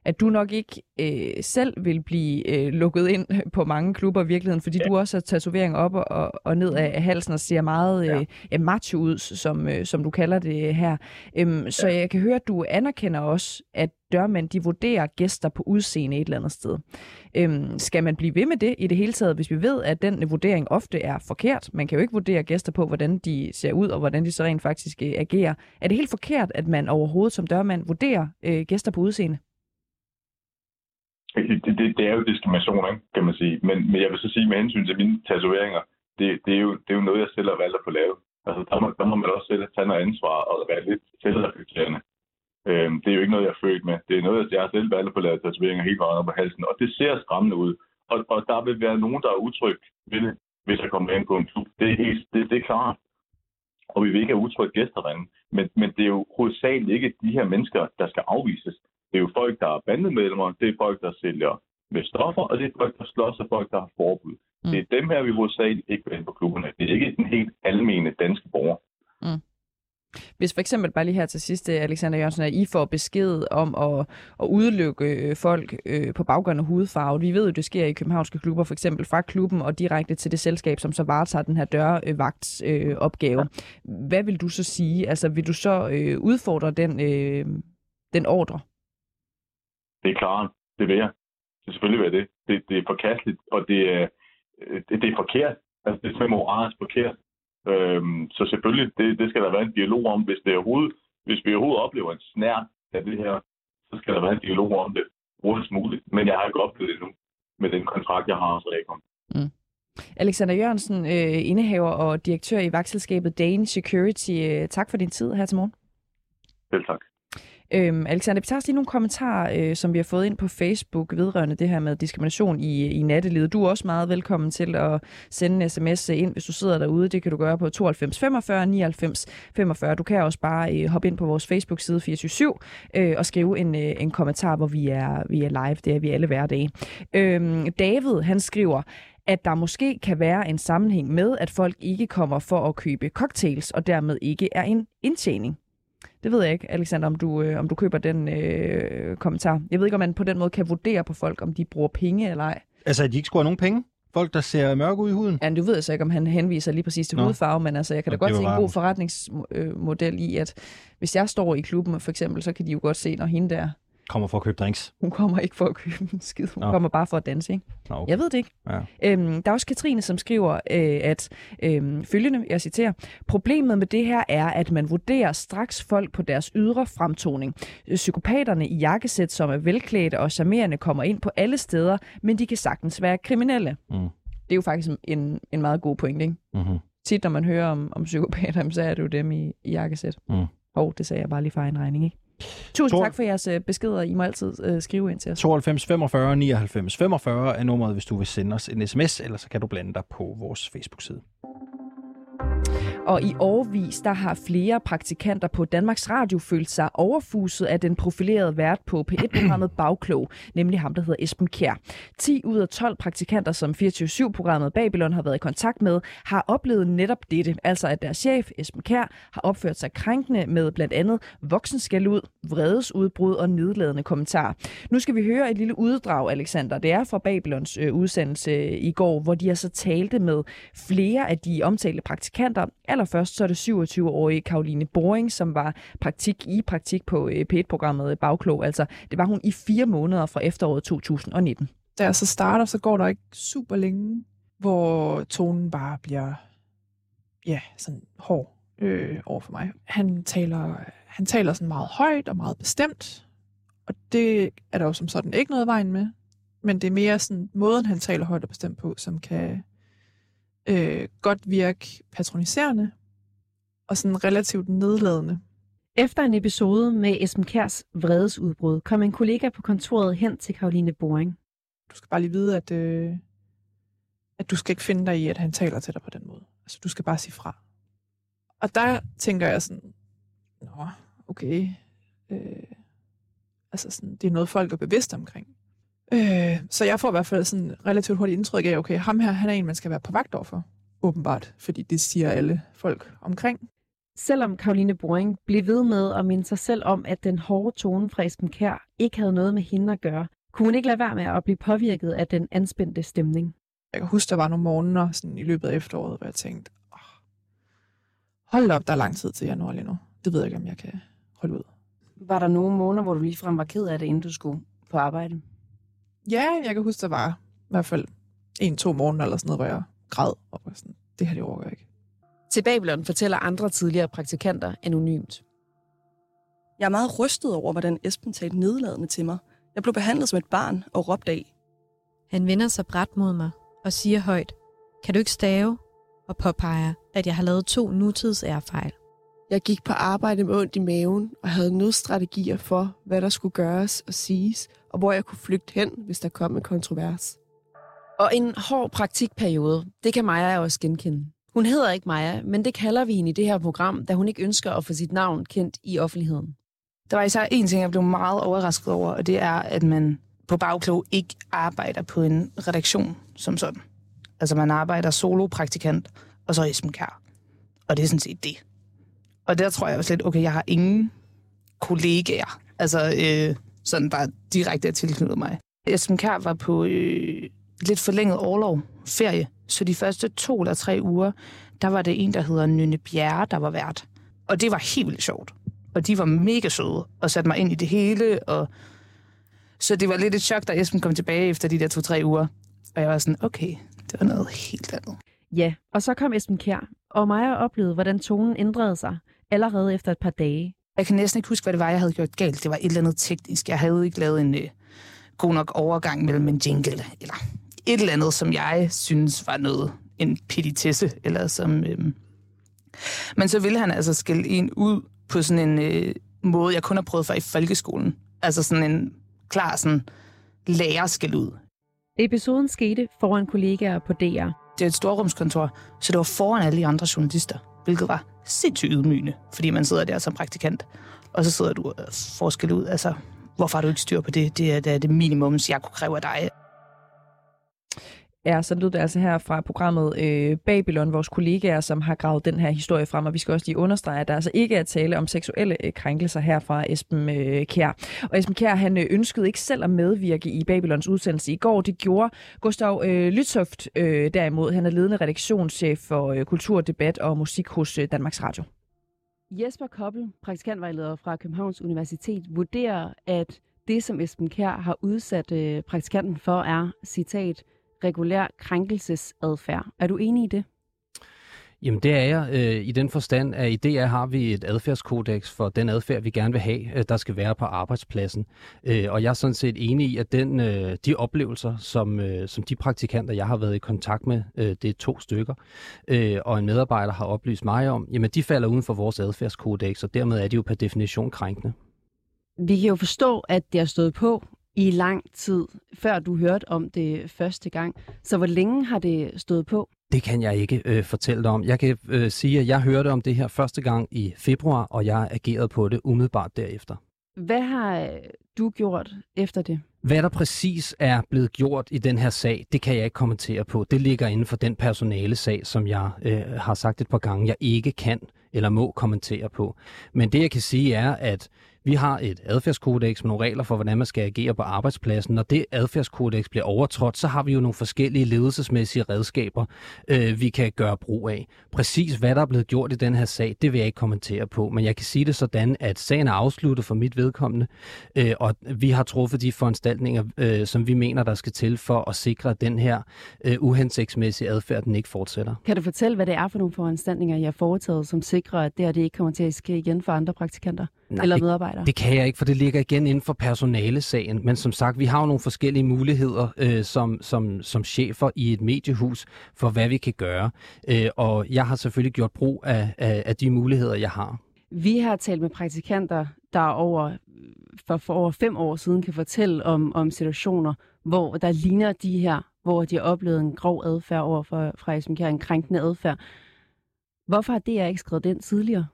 at du nok ikke øh, selv vil blive øh, lukket ind på mange klubber i virkeligheden, fordi ja. du også har tatovering op og, og ned af halsen og ser meget øh, ja. macho ud, som, øh, som du kalder det her. Øhm, ja. Så jeg kan høre, at du anerkender også, at dørmænd de vurderer gæster på udseende et eller andet sted. Øhm, skal man blive ved med det i det hele taget, hvis vi ved, at den vurdering ofte er forkert? Man kan jo ikke vurdere gæster på, hvordan de ser ud og hvordan de så rent faktisk øh, agerer. Er det helt forkert, at man overhovedet som dørmand vurderer øh, gæster på udseende? Altså, det, det, det er jo diskrimination, ikke, kan man sige. Men, men jeg vil så sige med hensyn til mine tatoveringer, det, det, er, jo, det er jo noget, jeg selv har valgt at få lavet. Altså, der må, der må man også selv tage noget ansvar og være lidt selvreflekterende. Øhm, det er jo ikke noget, jeg er født med. Det er noget, jeg har selv valgt at få lavet tatoveringer helt vejen op på halsen, og det ser skræmmende ud. Og, og der vil være nogen, der er utryg ved det, hvis jeg kommer ind på en klub. Det er, helt, det, det er klart. Og vi vil ikke have utrygge gæster derinde. Men, men det er jo hovedsageligt ikke de her mennesker, der skal afvises. Det er jo folk, der er bandemedlemmer, det er folk, der sælger med stoffer, og det er folk, der slås og folk, der har forbud. Mm. Det er dem her, vi hovedsageligt ikke vil på klubberne. Det er ikke den helt almene danske borger. Mm. Hvis for eksempel bare lige her til sidst, Alexander Jørgensen, at I får besked om at, at udelukke folk øh, på baggrund af hudfarve. Vi ved jo, det sker i københavnske klubber, for eksempel fra klubben og direkte til det selskab, som så varetager den her dørvagtsopgave. Øh, opgave. Hvad vil du så sige? Altså, vil du så øh, udfordre den, øh, den ordre? Det er klart. Det vil jeg. Det selvfølgelig være det. det. Det er forkasteligt, og det er, det, det er forkert. Altså, det er simpelthen moralsk forkert. Øhm, så selvfølgelig, det, det skal der være en dialog om. Hvis, det er overhovedet, hvis vi overhovedet oplever en snær af det her, så skal der være en dialog om det hurtigst muligt. Men jeg har ikke oplevet det nu med den kontrakt, jeg har hos Rekon. Mm. Alexander Jørgensen, øh, indehaver og direktør i vagtselskabet Dane Security. Øh, tak for din tid her til morgen. Selv tak. Øhm, Alexander, vi tager lige nogle kommentarer, øh, som vi har fået ind på Facebook vedrørende det her med diskrimination i, i nattelivet. Du er også meget velkommen til at sende en sms ind, hvis du sidder derude. Det kan du gøre på 92 45 99 45. Du kan også bare øh, hoppe ind på vores Facebook-side 24 øh, og skrive en, øh, en kommentar, hvor vi er, vi er live. Det er vi alle hverdage. Øhm, David, han skriver, at der måske kan være en sammenhæng med, at folk ikke kommer for at købe cocktails, og dermed ikke er en indtjening. Det ved jeg ikke, Alexander, om du, øh, om du køber den øh, kommentar. Jeg ved ikke, om man på den måde kan vurdere på folk, om de bruger penge eller ej. Altså, at de ikke skulle have nogen penge? Folk, der ser mørke ud i huden? Ja, du ved så ikke, om han henviser lige præcis til Nå. hudfarve, men altså, jeg kan da Nå, godt se en god forretningsmodel i, at hvis jeg står i klubben for eksempel, så kan de jo godt se, når hende der, Kommer for at købe drinks. hun kommer ikke for at købe en skid, hun Nå. kommer bare for at danse, ikke? Nå, okay. Jeg ved det ikke. Ja. Øhm, der er også Katrine, som skriver, øh, at øh, følgende, jeg citerer, problemet med det her er, at man vurderer straks folk på deres ydre fremtoning. Psykopaterne i jakkesæt, som er velklædte og charmerende, kommer ind på alle steder, men de kan sagtens være kriminelle. Mm. Det er jo faktisk en, en meget god point, ikke? Mm-hmm. Tit, når man hører om, om psykopater, så er det jo dem i, i jakkesæt. Mm. Hov, det sagde jeg bare lige for egen regning, ikke? Tusind tak for jeres øh, beskeder. I må altid øh, skrive ind til os. 92 45 99 45 er nummeret, hvis du vil sende os en sms, eller så kan du blande dig på vores Facebook-side. Og i årvis, der har flere praktikanter på Danmarks Radio følt sig overfuset af den profilerede vært på P1-programmet Bagklog, nemlig ham, der hedder Esben Kjær. 10 ud af 12 praktikanter, som 24-7-programmet Babylon har været i kontakt med, har oplevet netop dette, altså at deres chef, Esben Kjær, har opført sig krænkende med blandt andet voksenskældud, vredesudbrud og nedladende kommentarer. Nu skal vi høre et lille uddrag, Alexander. Det er fra Babylons øh, udsendelse øh, i går, hvor de altså talte med flere af de omtalte praktikanter. Allerførst så er det 27-årige Karoline Boring, som var praktik i praktik på øh, P1-programmet øh, Bagklog. Altså, det var hun i fire måneder fra efteråret 2019. da jeg så starter, så går der ikke super længe, hvor tonen bare bliver ja, sådan hård øh, over for mig. Han taler, han taler sådan meget højt og meget bestemt, og det er der jo som sådan ikke noget vejen med. Men det er mere sådan måden, han taler højt og bestemt på, som kan øh, godt virke patroniserende og sådan relativt nedladende. Efter en episode med Esben Kærs vredesudbrud, kom en kollega på kontoret hen til Karoline Boring. Du skal bare lige vide, at, øh, at du skal ikke finde dig i, at han taler til dig på den måde. Altså, du skal bare sige fra. Og der tænker jeg sådan, nå, okay. Øh, altså, sådan, det er noget, folk er bevidste omkring. Øh, så jeg får i hvert fald sådan relativt hurtigt indtryk af, okay, ham her, han er en, man skal være på vagt overfor. Åbenbart, fordi det siger alle folk omkring. Selvom Karoline Boring blev ved med at minde sig selv om, at den hårde tone fra Esben Kær ikke havde noget med hende at gøre, kunne hun ikke lade være med at blive påvirket af den anspændte stemning. Jeg kan huske, der var nogle morgener sådan, i løbet af efteråret, hvor jeg tænkte, oh, hold op, der er lang tid til januar lige nu. Det ved jeg ikke, om jeg kan holde ud. Var der nogle måneder, hvor du ligefrem var ked af det, inden du skulle på arbejde? Ja, jeg kan huske, der var i hvert fald en-to måneder eller sådan noget, hvor jeg græd og var sådan, det her det overgår jeg ikke. Til Babylon fortæller andre tidligere praktikanter anonymt. Jeg er meget rystet over, hvordan Esben talte nedladende til mig. Jeg blev behandlet som et barn og råbt af. Han vender sig bræt mod mig og siger højt, kan du ikke stave? Og påpeger, at jeg har lavet to nutidsærfejl. Jeg gik på arbejde med ondt i maven og havde nødstrategier for, hvad der skulle gøres og siges, og hvor jeg kunne flygte hen, hvis der kom en kontrovers. Og en hård praktikperiode, det kan Maja også genkende. Hun hedder ikke Maja, men det kalder vi hende i det her program, da hun ikke ønsker at få sit navn kendt i offentligheden. Der var især en ting, jeg blev meget overrasket over, og det er, at man på bagklog ikke arbejder på en redaktion som sådan. Altså man arbejder solopraktikant, og så Esben Kær. Og det er sådan set det. Og der tror jeg også lidt, okay, jeg har ingen kollegaer, altså øh, sådan bare direkte er tilknyttet mig. Esben Kær var på øh, lidt forlænget overlov, ferie, så de første to eller tre uger, der var det en, der hedder Nynne Bjerre, der var vært. Og det var helt vildt sjovt. Og de var mega søde og satte mig ind i det hele. Og... Så det var lidt et chok, da Esben kom tilbage efter de der to-tre uger. Og jeg var sådan, okay, det var noget helt andet. Ja, og så kom Esben Kjær, og mig oplevede, hvordan tonen ændrede sig allerede efter et par dage. Jeg kan næsten ikke huske, hvad det var, jeg havde gjort galt. Det var et eller andet teknisk. Jeg havde ikke lavet en øh, god nok overgang mellem en jingle, eller et eller andet, som jeg synes var noget, en petitesse, eller som... Øh... Men så ville han altså skille en ud på sådan en, øh, måde, jeg kun har prøvet for i folkeskolen. Altså sådan en klar sådan lærer skal ud. Episoden skete foran kollegaer på DR. Det er et storrumskontor, så det var foran alle de andre journalister, hvilket var sindssygt ydmygende, fordi man sidder der som praktikant, og så sidder du og får ud. Altså, hvorfor har du ikke styr på det? Det er det, er det minimum, jeg kunne kræve af dig. Ja, så lød det altså her fra programmet øh, Babylon, vores kollegaer, som har gravet den her historie frem, og vi skal også lige understrege, at der altså ikke er tale om seksuelle øh, krænkelser her fra Esben øh, Kjær. Og Esben Kjær, han øh, ønskede ikke selv at medvirke i Babylons udsendelse i går. Det gjorde Gustav øh, Lytsoft øh, derimod. Han er ledende redaktionschef for øh, kultur, debat og musik hos øh, Danmarks Radio. Jesper Koppel, praktikantvejleder fra Københavns Universitet, vurderer, at det, som Esben Kjær har udsat øh, praktikanten for, er, citat, regulær krænkelsesadfærd. Er du enig i det? Jamen det er jeg øh, i den forstand, at i DR har vi et adfærdskodex for den adfærd, vi gerne vil have, øh, der skal være på arbejdspladsen. Øh, og jeg er sådan set enig i, at den, øh, de oplevelser, som, øh, som de praktikanter, jeg har været i kontakt med, øh, det er to stykker, øh, og en medarbejder har oplyst mig om, jamen de falder uden for vores adfærdskodex, og dermed er de jo per definition krænkende. Vi kan jo forstå, at det har stået på i lang tid, før du hørte om det første gang. Så hvor længe har det stået på? Det kan jeg ikke øh, fortælle dig om. Jeg kan øh, sige, at jeg hørte om det her første gang i februar, og jeg agerede på det umiddelbart derefter. Hvad har øh, du gjort efter det? Hvad der præcis er blevet gjort i den her sag, det kan jeg ikke kommentere på. Det ligger inden for den personale sag, som jeg øh, har sagt et par gange, jeg ikke kan eller må kommentere på. Men det jeg kan sige er, at vi har et adfærdskodex med nogle regler for, hvordan man skal agere på arbejdspladsen. Når det adfærdskodex bliver overtrådt, så har vi jo nogle forskellige ledelsesmæssige redskaber, øh, vi kan gøre brug af. Præcis hvad der er blevet gjort i den her sag, det vil jeg ikke kommentere på. Men jeg kan sige det sådan, at sagen er afsluttet for mit vedkommende, øh, og vi har truffet de foranstaltninger, øh, som vi mener, der skal til for at sikre, at den her øh, uhensigtsmæssige adfærd den ikke fortsætter. Kan du fortælle, hvad det er for nogle foranstaltninger, jeg har foretaget, som sikrer, at det her det ikke kommer til at ske igen for andre praktikanter Nej, eller medarbejdere? Det, det kan jeg ikke, for det ligger igen inden for personalesagen. Men som sagt, vi har jo nogle forskellige muligheder øh, som, som, som chefer i et mediehus for, hvad vi kan gøre. Øh, og jeg har selvfølgelig gjort brug af, af, af de muligheder, jeg har. Vi har talt med praktikanter, der over, for, for over fem år siden kan fortælle om, om situationer, hvor der ligner de her, hvor de har oplevet en grov adfærd over for, fra Esben en krænkende adfærd. Hvorfor har DR ikke skrevet den tidligere?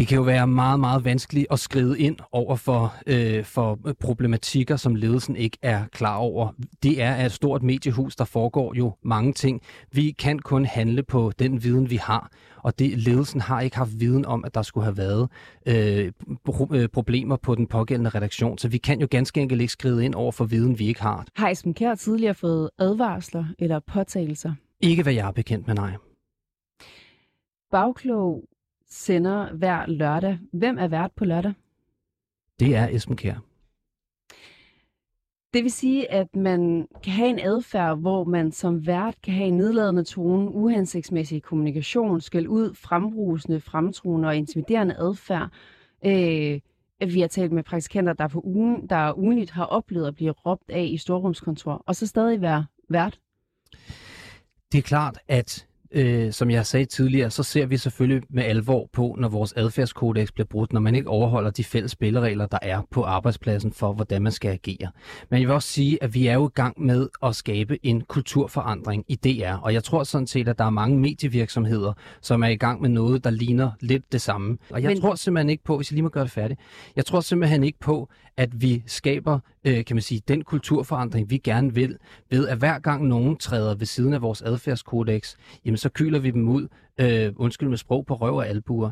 Det kan jo være meget, meget vanskeligt at skrive ind over for, øh, for problematikker, som ledelsen ikke er klar over. Det er et stort mediehus, der foregår jo mange ting. Vi kan kun handle på den viden, vi har. Og det, ledelsen har ikke haft viden om, at der skulle have været øh, pro- øh, problemer på den pågældende redaktion. Så vi kan jo ganske enkelt ikke skrive ind over for viden, vi ikke har. Har Esben Kjær tidligere fået advarsler eller påtagelser? Ikke hvad jeg er bekendt med, nej. Bagklog sender hver lørdag. Hvem er vært på lørdag? Det er Esben Kjær. Det vil sige, at man kan have en adfærd, hvor man som vært kan have en nedladende tone, uhensigtsmæssig kommunikation, skal ud, frembrusende, fremtruende og intimiderende adfærd. Øh, vi har talt med praktikanter, der på ugen, der ugenligt har oplevet at blive råbt af i storrumskontor, og så stadig være vært. Det er klart, at øh, som jeg sagde tidligere, så ser vi selvfølgelig med alvor på, når vores adfærdskodex bliver brudt, når man ikke overholder de fælles spilleregler, der er på arbejdspladsen for, hvordan man skal agere. Men jeg vil også sige, at vi er jo i gang med at skabe en kulturforandring i DR, og jeg tror sådan set, at der er mange medievirksomheder, som er i gang med noget, der ligner lidt det samme. Og jeg Men... tror simpelthen ikke på, hvis jeg lige må gøre det færdigt, jeg tror simpelthen ikke på, at vi skaber, øh, kan man sige, den kulturforandring, vi gerne vil, ved at hver gang nogen træder ved siden af vores adfærdskodex, jamen så kyler vi dem ud, øh, undskyld med sprog, på røv og albuer.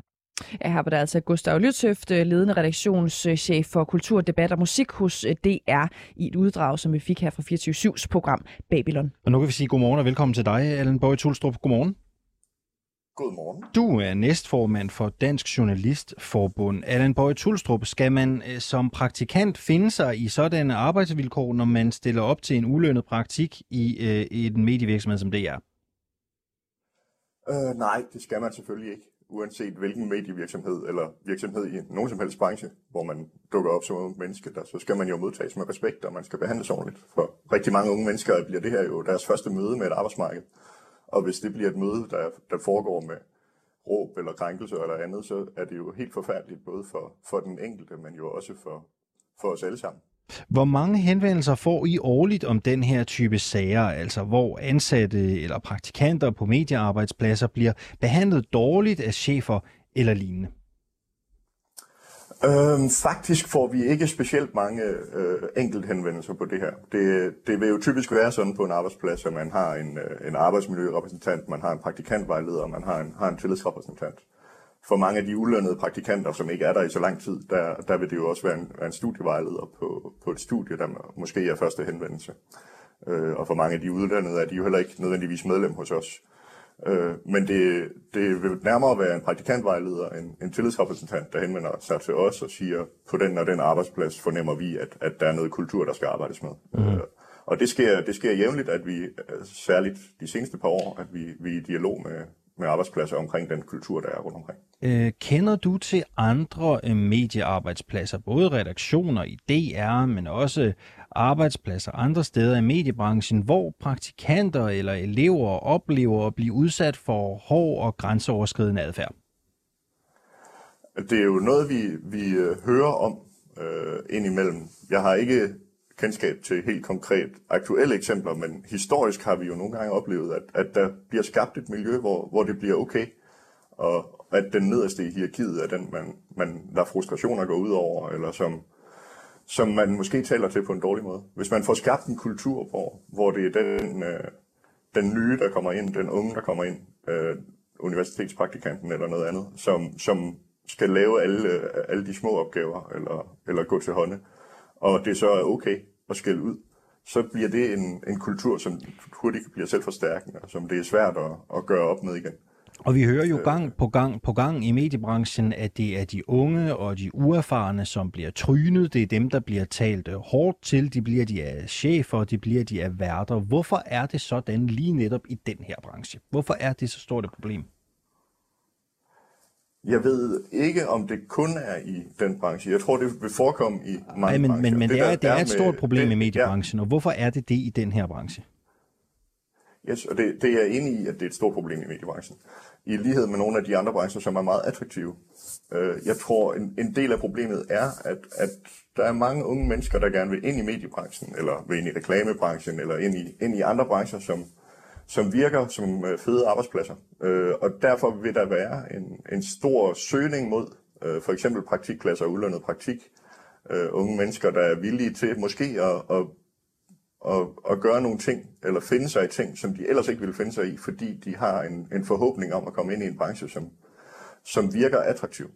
Ja, her var der altså Gustav Lytøft, ledende redaktionschef for kultur, debat og musik hos øh, DR i et uddrag, som vi fik her fra 24-7's program Babylon. Og nu kan vi sige godmorgen og velkommen til dig, Allen Bøje Tulstrup. Godmorgen. Godmorgen. Du er næstformand for Dansk Journalistforbund. Allan Bøje Tulstrup, skal man øh, som praktikant finde sig i sådanne arbejdsvilkår, når man stiller op til en ulønnet praktik i, øh, i en medievirksomhed som det er? Øh, nej, det skal man selvfølgelig ikke. Uanset hvilken medievirksomhed eller virksomhed i nogen som helst branche, hvor man dukker op som unge menneske, der, så skal man jo modtages med respekt, og man skal behandles ordentligt. For rigtig mange unge mennesker bliver det her jo deres første møde med et arbejdsmarked. Og hvis det bliver et møde, der, der foregår med råb eller krænkelse eller andet, så er det jo helt forfærdeligt, både for, for den enkelte, men jo også for, for os alle sammen. Hvor mange henvendelser får I årligt om den her type sager, altså hvor ansatte eller praktikanter på mediearbejdspladser bliver behandlet dårligt af chefer eller lignende? Øhm, faktisk får vi ikke specielt mange øh, enkelthenvendelser på det her. Det, det vil jo typisk være sådan på en arbejdsplads, at man har en, øh, en arbejdsmiljørepræsentant, man har en praktikantvejleder, man har en, har en tillidsrepræsentant. For mange af de ulønnede praktikanter, som ikke er der i så lang tid, der, der vil det jo også være en, være en studievejleder på, på et studie, der måske er første henvendelse. Øh, og for mange af de uddannede er de jo heller ikke nødvendigvis medlem hos os. Øh, men det, det vil nærmere være en praktikantvejleder, en, en tillidsrepræsentant, der henvender sig til os og siger, på den og den arbejdsplads fornemmer vi, at, at der er noget kultur, der skal arbejdes med. Mm. Øh, og det sker, det sker jævnligt, at vi, øh, særligt de seneste par år, at vi, vi er i dialog med, med arbejdspladser omkring den kultur, der er rundt omkring. Øh, kender du til andre øh, mediearbejdspladser, både redaktioner i DR, men også arbejdspladser andre steder i mediebranchen, hvor praktikanter eller elever oplever at blive udsat for hård og grænseoverskridende adfærd? Det er jo noget, vi, vi øh, hører om øh, indimellem. Jeg har ikke kendskab til helt konkret aktuelle eksempler, men historisk har vi jo nogle gange oplevet, at, at der bliver skabt et miljø, hvor, hvor det bliver okay, og at den nederste i hierarkiet er den, man, man der frustrationer går ud over, eller som, som man måske taler til på en dårlig måde. Hvis man får skabt en kultur, hvor, hvor det er den, øh, den nye, der kommer ind, den unge, der kommer ind, øh, universitetspraktikanten eller noget andet, som, som skal lave alle, øh, alle de små opgaver, eller, eller gå til hånde, og det så er okay at skælde ud, så bliver det en, en kultur, som hurtigt bliver selvforstærkende, og som det er svært at, at gøre op med igen. Og vi hører jo gang på gang på gang i mediebranchen, at det er de unge og de uerfarne, som bliver trynet. Det er dem, der bliver talt hårdt til. De bliver de af chefer, de bliver de af værter. Hvorfor er det sådan lige netop i den her branche? Hvorfor er det så stort et problem? Jeg ved ikke, om det kun er i den branche. Jeg tror, det vil forekomme i mange Nej, men, brancher. Men, men det, er, det er et stort problem det, i mediebranchen, ja. og hvorfor er det det i den her branche? Yes, og det, det er jeg enig i, at det er et stort problem i mediebranchen. I lighed med nogle af de andre brancher, som er meget attraktive. Øh, jeg tror, en, en del af problemet er, at, at der er mange unge mennesker, der gerne vil ind i mediebranchen, eller vil ind i reklamebranchen, eller ind i, ind i andre brancher, som, som virker som øh, fede arbejdspladser. Øh, og derfor vil der være en, en stor søgning mod øh, for eksempel praktikpladser og ulønnet praktik. Øh, unge mennesker, der er villige til måske at, at og, og gøre nogle ting, eller finde sig i ting, som de ellers ikke ville finde sig i, fordi de har en, en forhåbning om at komme ind i en branche, som, som virker attraktiv.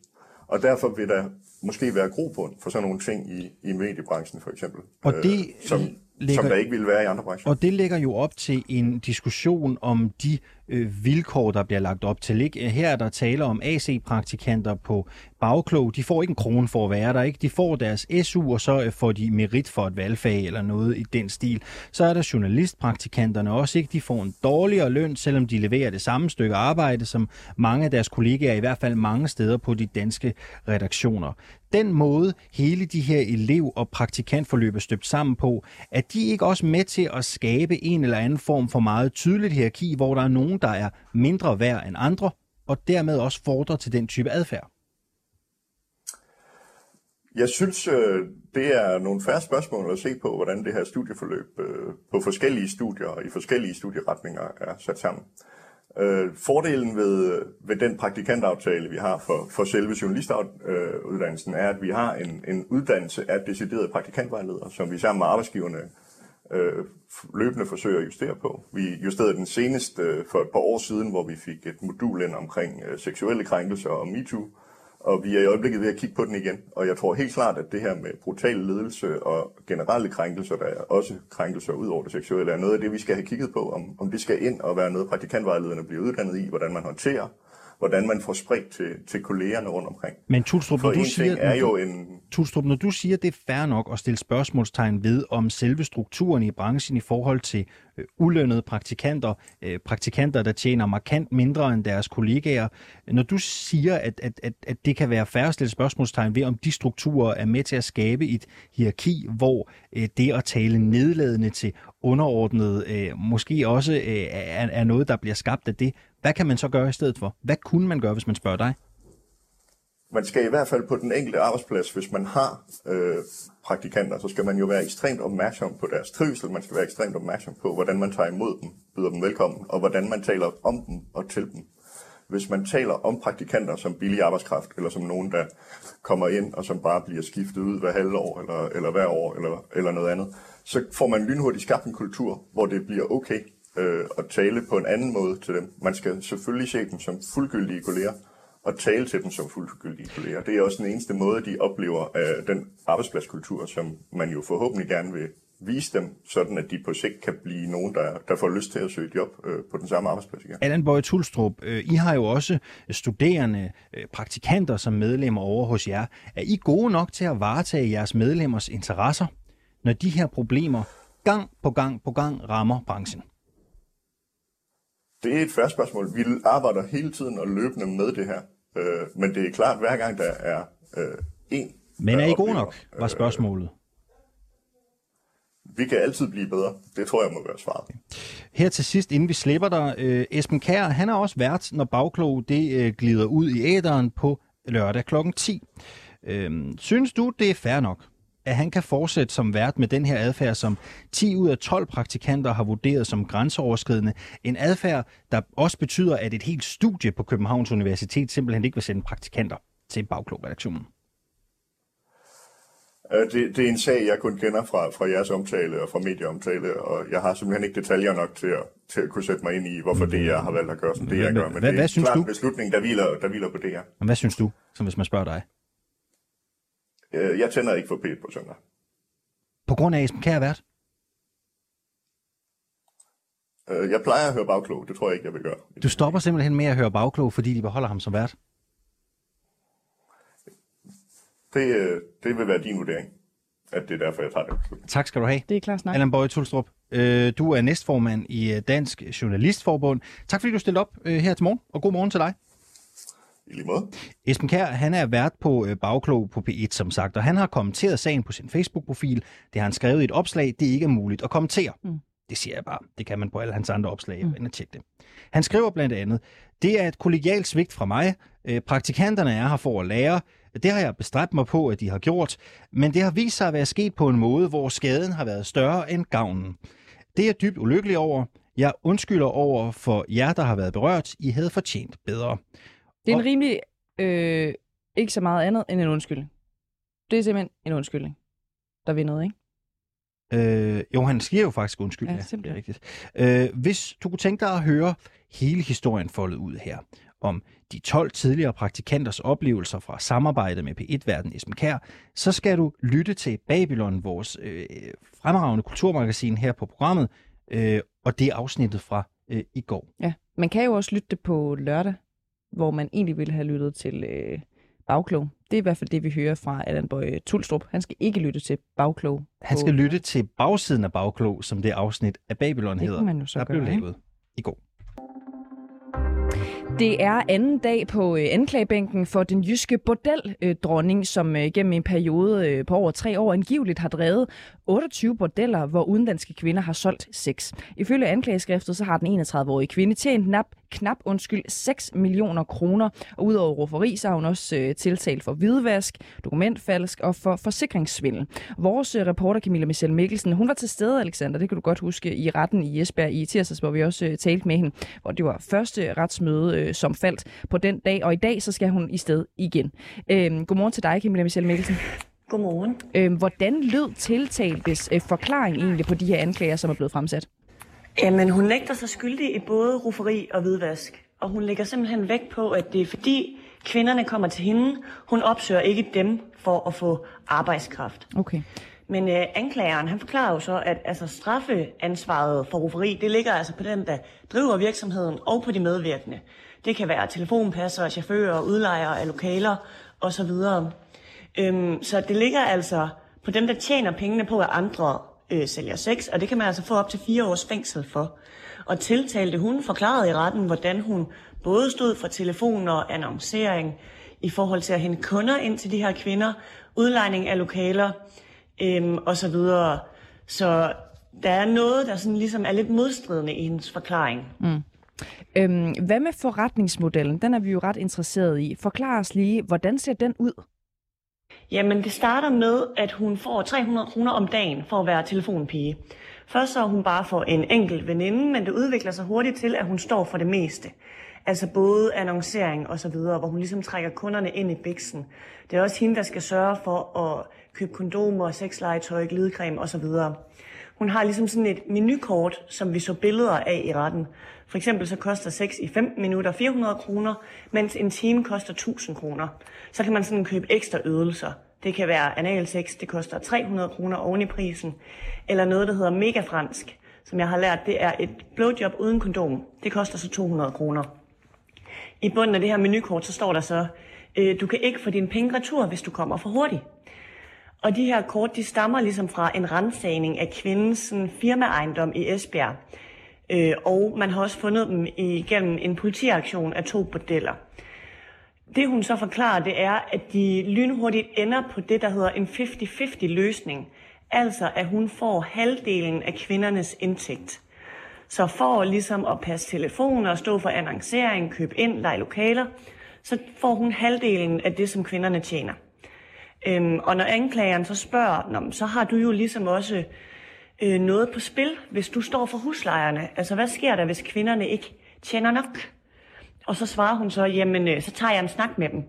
Og derfor vil der måske være grobund for sådan nogle ting i, i mediebranchen for eksempel, og det øh, som, lægger, som der ikke ville være i andre brancher. Og det lægger jo op til en diskussion om de øh, vilkår, der bliver lagt op til. Ikke? Her er der tale om AC-praktikanter på bagklog. De får ikke en krone for at være der. ikke. De får deres SU, og så øh, får de merit for et valgfag eller noget i den stil. Så er der journalistpraktikanterne også. ikke. De får en dårligere løn, selvom de leverer det samme stykke arbejde, som mange af deres kollegaer, i hvert fald mange steder på de danske redaktioner. Den måde, hele de her elev- og praktikantforløb er støbt sammen på, at de ikke også med til at skabe en eller anden form for meget tydeligt hierarki, hvor der er nogen, der er mindre værd end andre, og dermed også fordrer til den type adfærd? Jeg synes, øh, det er nogle færre spørgsmål at se på, hvordan det her studieforløb øh, på forskellige studier og i forskellige studieretninger er sat sammen. Øh, fordelen ved, ved den praktikantaftale, vi har for, for selve journalistuddannelsen, er, at vi har en, en uddannelse af deciderede praktikantvejledere, som vi sammen med arbejdsgiverne øh, løbende forsøger at justere på. Vi justerede den senest øh, for et par år siden, hvor vi fik et modul ind omkring øh, seksuelle krænkelser og MeToo, og vi er i øjeblikket ved at kigge på den igen. Og jeg tror helt klart, at det her med brutal ledelse og generelle krænkelser, der er også krænkelser ud over det seksuelle, er noget af det, vi skal have kigget på, om, om det skal ind og være noget, praktikantvejlederne bliver uddannet i, hvordan man håndterer hvordan man får spredt til, til kollegerne rundt omkring. Men Tulstrup, når du, siger, er jo en... Tulstrup, når du siger, det er fair nok at stille spørgsmålstegn ved, om selve strukturen i branchen i forhold til øh, ulønnede praktikanter, øh, praktikanter, der tjener markant mindre end deres kollegaer, når du siger, at, at, at, at det kan være fair at stille spørgsmålstegn ved, om de strukturer er med til at skabe et hierarki, hvor øh, det at tale nedladende til underordnet øh, måske også øh, er, er noget, der bliver skabt af det, hvad kan man så gøre i stedet for? Hvad kunne man gøre, hvis man spørger dig? Man skal i hvert fald på den enkelte arbejdsplads, hvis man har øh, praktikanter, så skal man jo være ekstremt opmærksom på deres trivsel. Man skal være ekstremt opmærksom på, hvordan man tager imod dem, byder dem velkommen, og hvordan man taler om dem og til dem. Hvis man taler om praktikanter som billig arbejdskraft, eller som nogen, der kommer ind og som bare bliver skiftet ud hver halve år, eller, eller hver år, eller, eller noget andet, så får man lynhurtigt skabt en kultur, hvor det bliver okay øh, at tale på en anden måde til dem. Man skal selvfølgelig se dem som fuldgyldige kolleger, og tale til dem som fuldgyldige kolleger. Det er også den eneste måde, de oplever øh, den arbejdspladskultur, som man jo forhåbentlig gerne vil vise dem, sådan at de på sigt kan blive nogen, der, der får lyst til at søge job øh, på den samme arbejdsplads igen. Allan Bøje Tulstrup, øh, I har jo også studerende, øh, praktikanter som medlemmer over hos jer. Er I gode nok til at varetage jeres medlemmers interesser, når de her problemer gang på gang på gang rammer branchen? Det er et færre spørgsmål. Vi arbejder hele tiden og løbende med det her. Øh, men det er klart, hver gang der er øh, en... Men er I gode oplever, nok, var spørgsmålet. Vi kan altid blive bedre. Det tror jeg må være svaret. Her til sidst, inden vi slipper dig, øh, Esben Kær, han er også vært, når bagklog det øh, glider ud i æderen på lørdag kl. 10. Øh, synes du, det er fair nok, at han kan fortsætte som vært med den her adfærd, som 10 ud af 12 praktikanter har vurderet som grænseoverskridende. En adfærd, der også betyder, at et helt studie på Københavns Universitet simpelthen ikke vil sende praktikanter til bagklog-redaktionen. Øh, Det, det er en sag, jeg kun kender fra, fra jeres omtale og fra medieomtale, og jeg har simpelthen ikke detaljer nok til at, til at kunne sætte mig ind i, hvorfor det jeg har valgt at gøre, som det jeg gør. Men Hvad- det hvad er synes klart du? en beslutning, der hviler, der hviler på det her. Men hvad synes du, som hvis man spørger dig? Øh, Jeg tænder ikke for P1 på søndag. På grund af at Esben Kær vært? Øh, Jeg plejer at høre bagklog, det tror jeg ikke, jeg vil gøre. Du stopper simpelthen med at høre bagklog, fordi de beholder ham som vært? Det, øh, det vil være din vurdering, at det er derfor, jeg tager det. Tak skal du have. Det er klar snak. Allan Bøje Tulstrup, øh, du er næstformand i Dansk Journalistforbund. Tak fordi du stillede op øh, her til morgen, og god morgen til dig. I lige måde. Esben Kær, han er vært på øh, Bagklog på P1, som sagt, og han har kommenteret sagen på sin Facebook-profil. Det har han skrevet i et opslag, det ikke er muligt at kommentere. Mm. Det siger jeg bare. Det kan man på alle hans andre opslag. Mm. Tjek det. Han skriver blandt andet, det er et kollegialt svigt fra mig. Øh, praktikanterne er her for at lære. Det har jeg bestræbt mig på, at de har gjort. Men det har vist sig at være sket på en måde, hvor skaden har været større end gavnen. Det er jeg dybt ulykkelig over. Jeg undskylder over for jer, der har været berørt. I havde fortjent bedre. Det er en rimelig, øh, ikke så meget andet end en undskyldning. Det er simpelthen en undskyldning, der vil noget, ikke? Øh, jo, han siger jo faktisk undskyld. Ja, Ja, det er rigtigt. Øh, hvis du kunne tænke dig at høre hele historien foldet ud her, om de 12 tidligere praktikanters oplevelser fra samarbejdet med P1-verden Esben Kær, så skal du lytte til Babylon, vores øh, fremragende kulturmagasin her på programmet, øh, og det er afsnittet fra øh, i går. Ja, man kan jo også lytte det på lørdag, hvor man egentlig ville have lyttet til øh, Bagklog. Det er i hvert fald det, vi hører fra Allan Bøje Tulstrup. Han skal ikke lytte til Bagklog. Han skal lytte til bagsiden af Bagklog, som det afsnit af Babylon Det hedder, man jo så der blev gøre, ikke? lavet i går. Det er anden dag på øh, anklagebænken for den jyske bordeldronning, som øh, gennem en periode øh, på over tre år angiveligt har drevet 28 bordeller, hvor udenlandske kvinder har solgt sex. Ifølge anklageskriftet så har den 31-årige kvinde tjent knap, knap undskyld 6 millioner kroner, og udover rufferi, så har hun også øh, tiltalt for hvidvask, dokumentfalsk og for forsikringssvindel. Vores øh, reporter Camilla Michelle Mikkelsen, hun var til stede, Alexander, det kan du godt huske, i retten i Esbjerg i tirsdags, hvor vi også øh, talte med hende, hvor det var første retsmøde, øh, som faldt på den dag, og i dag så skal hun i sted igen. Øh, godmorgen til dig, Camilla Michelle Mikkelsen. Godmorgen. Øhm, hvordan lød tiltaltes øh, forklaring egentlig på de her anklager, som er blevet fremsat? Jamen, hun nægter sig skyldig i både rufferi og hvidvask. Og hun lægger simpelthen vægt på, at det er fordi kvinderne kommer til hende. Hun opsøger ikke dem for at få arbejdskraft. Okay. Men øh, anklageren, han forklarer jo så, at altså, straffeansvaret for rufferi, det ligger altså på den, der driver virksomheden og på de medvirkende. Det kan være telefonpasser, chauffører, udlejere af lokaler osv. Øhm, så det ligger altså på dem, der tjener pengene på, at andre øh, sælger sex, og det kan man altså få op til fire års fængsel for. Og tiltalte hun forklarede i retten, hvordan hun både stod for telefon og annoncering i forhold til at hente kunder ind til de her kvinder, udlejning af lokaler øhm, og så videre. Så der er noget, der sådan ligesom er lidt modstridende i hendes forklaring. Mm. Øhm, hvad med forretningsmodellen? Den er vi jo ret interesseret i. Forklar os lige, hvordan ser den ud? Jamen, det starter med, at hun får 300 kroner om dagen for at være telefonpige. Først så er hun bare for en enkelt veninde, men det udvikler sig hurtigt til, at hun står for det meste. Altså både annoncering og så videre, hvor hun ligesom trækker kunderne ind i biksen. Det er også hende, der skal sørge for at købe kondomer, sexlegetøj, glidecreme og så videre. Hun har ligesom sådan et menukort, som vi så billeder af i retten. For eksempel så koster sex i 15 minutter 400 kroner, mens en time koster 1000 kroner. Så kan man sådan købe ekstra ydelser. Det kan være analsex, det koster 300 kroner oven i prisen. Eller noget, der hedder mega fransk, som jeg har lært, det er et blowjob uden kondom. Det koster så 200 kroner. I bunden af det her menukort, så står der så, øh, du kan ikke få dine penge retur, hvis du kommer for hurtigt. Og de her kort, de stammer ligesom fra en rensagning af kvindens sådan, firmaejendom i Esbjerg. Øh, og man har også fundet dem igennem en politiaktion af to bordeller. Det hun så forklarer, det er, at de lynhurtigt ender på det, der hedder en 50-50 løsning. Altså, at hun får halvdelen af kvindernes indtægt. Så for ligesom at passe telefoner, stå for annoncering, købe ind, lege lokaler, så får hun halvdelen af det, som kvinderne tjener. Øhm, og når anklageren så spørger, så har du jo ligesom også øh, noget på spil, hvis du står for huslejerne. Altså, hvad sker der, hvis kvinderne ikke tjener nok? Og så svarer hun så, jamen, øh, så tager jeg en snak med dem.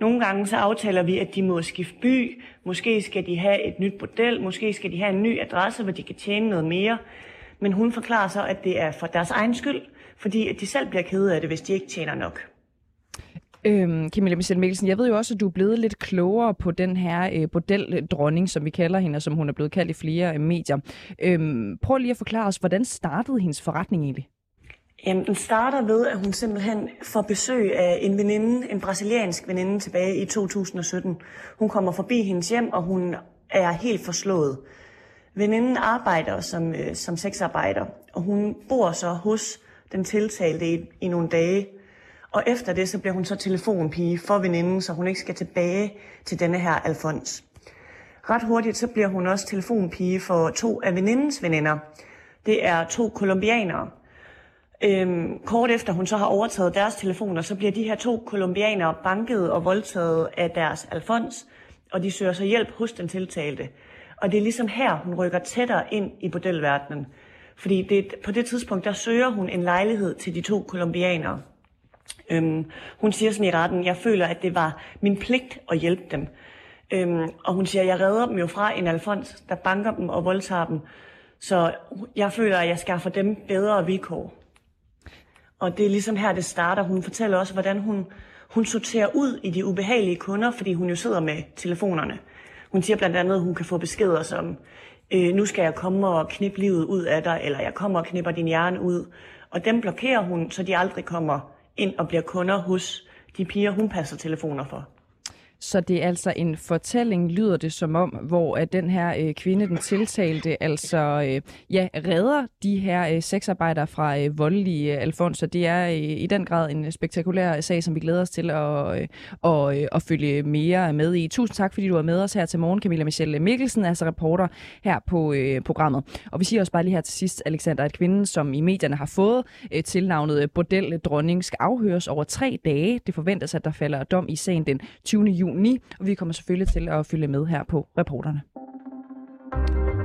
Nogle gange så aftaler vi, at de må skifte by, måske skal de have et nyt bordel, måske skal de have en ny adresse, hvor de kan tjene noget mere. Men hun forklarer så, at det er for deres egen skyld, fordi at de selv bliver kede af det, hvis de ikke tjener nok. Øhm, Camilla Michelle Mikkelsen, jeg ved jo også, at du er blevet lidt klogere på den her øh, bordeldronning, som vi kalder hende, og som hun er blevet kaldt i flere øh, medier. Øhm, prøv lige at forklare os, hvordan startede hendes forretning egentlig? Jamen, den starter ved, at hun simpelthen får besøg af en veninde, en brasiliansk veninde tilbage i 2017. Hun kommer forbi hendes hjem, og hun er helt forslået. Veninden arbejder som, øh, som sexarbejder, og hun bor så hos den tiltalte i, i nogle dage. Og efter det, så bliver hun så telefonpige for veninden, så hun ikke skal tilbage til denne her Alfons. Ret hurtigt, så bliver hun også telefonpige for to af venindens veninder. Det er to kolumbianere. Øhm, kort efter hun så har overtaget deres telefoner, så bliver de her to kolumbianere banket og voldtaget af deres Alfons, og de søger så hjælp hos den tiltalte. Og det er ligesom her, hun rykker tættere ind i bordelverdenen. Fordi det, på det tidspunkt, der søger hun en lejlighed til de to kolumbianere. Øhm, hun siger sådan i retten, jeg føler, at det var min pligt at hjælpe dem. Øhm, og hun siger, jeg redder dem jo fra en Alfons, der banker dem og voldtager dem. Så jeg føler, at jeg skaffer dem bedre vilkår. Og det er ligesom her, det starter. Hun fortæller også, hvordan hun, hun sorterer ud i de ubehagelige kunder, fordi hun jo sidder med telefonerne. Hun siger blandt andet, at hun kan få beskeder som, øh, nu skal jeg komme og knippe livet ud af dig, eller jeg kommer og knipper din hjerne ud. Og dem blokerer hun, så de aldrig kommer ind og bliver kunder hos de piger, hun passer telefoner for. Så det er altså en fortælling, lyder det som om, hvor at den her øh, kvinde, den tiltalte, altså øh, ja, redder de her øh, sexarbejdere fra øh, voldelige øh, alfonser. Det er øh, i den grad en spektakulær øh, sag, som vi glæder os til at, øh, og, øh, at følge mere med i. Tusind tak, fordi du var med os her til morgen, Camilla Michelle Mikkelsen, altså reporter her på øh, programmet. Og vi siger også bare lige her til sidst, Alexander, at kvinden, som i medierne har fået øh, tilnavnet øh, Bordel Dronning, skal afhøres over tre dage. Det forventes, at der falder dom i sagen den 20. juni juni, og vi kommer selvfølgelig til at følge med her på reporterne.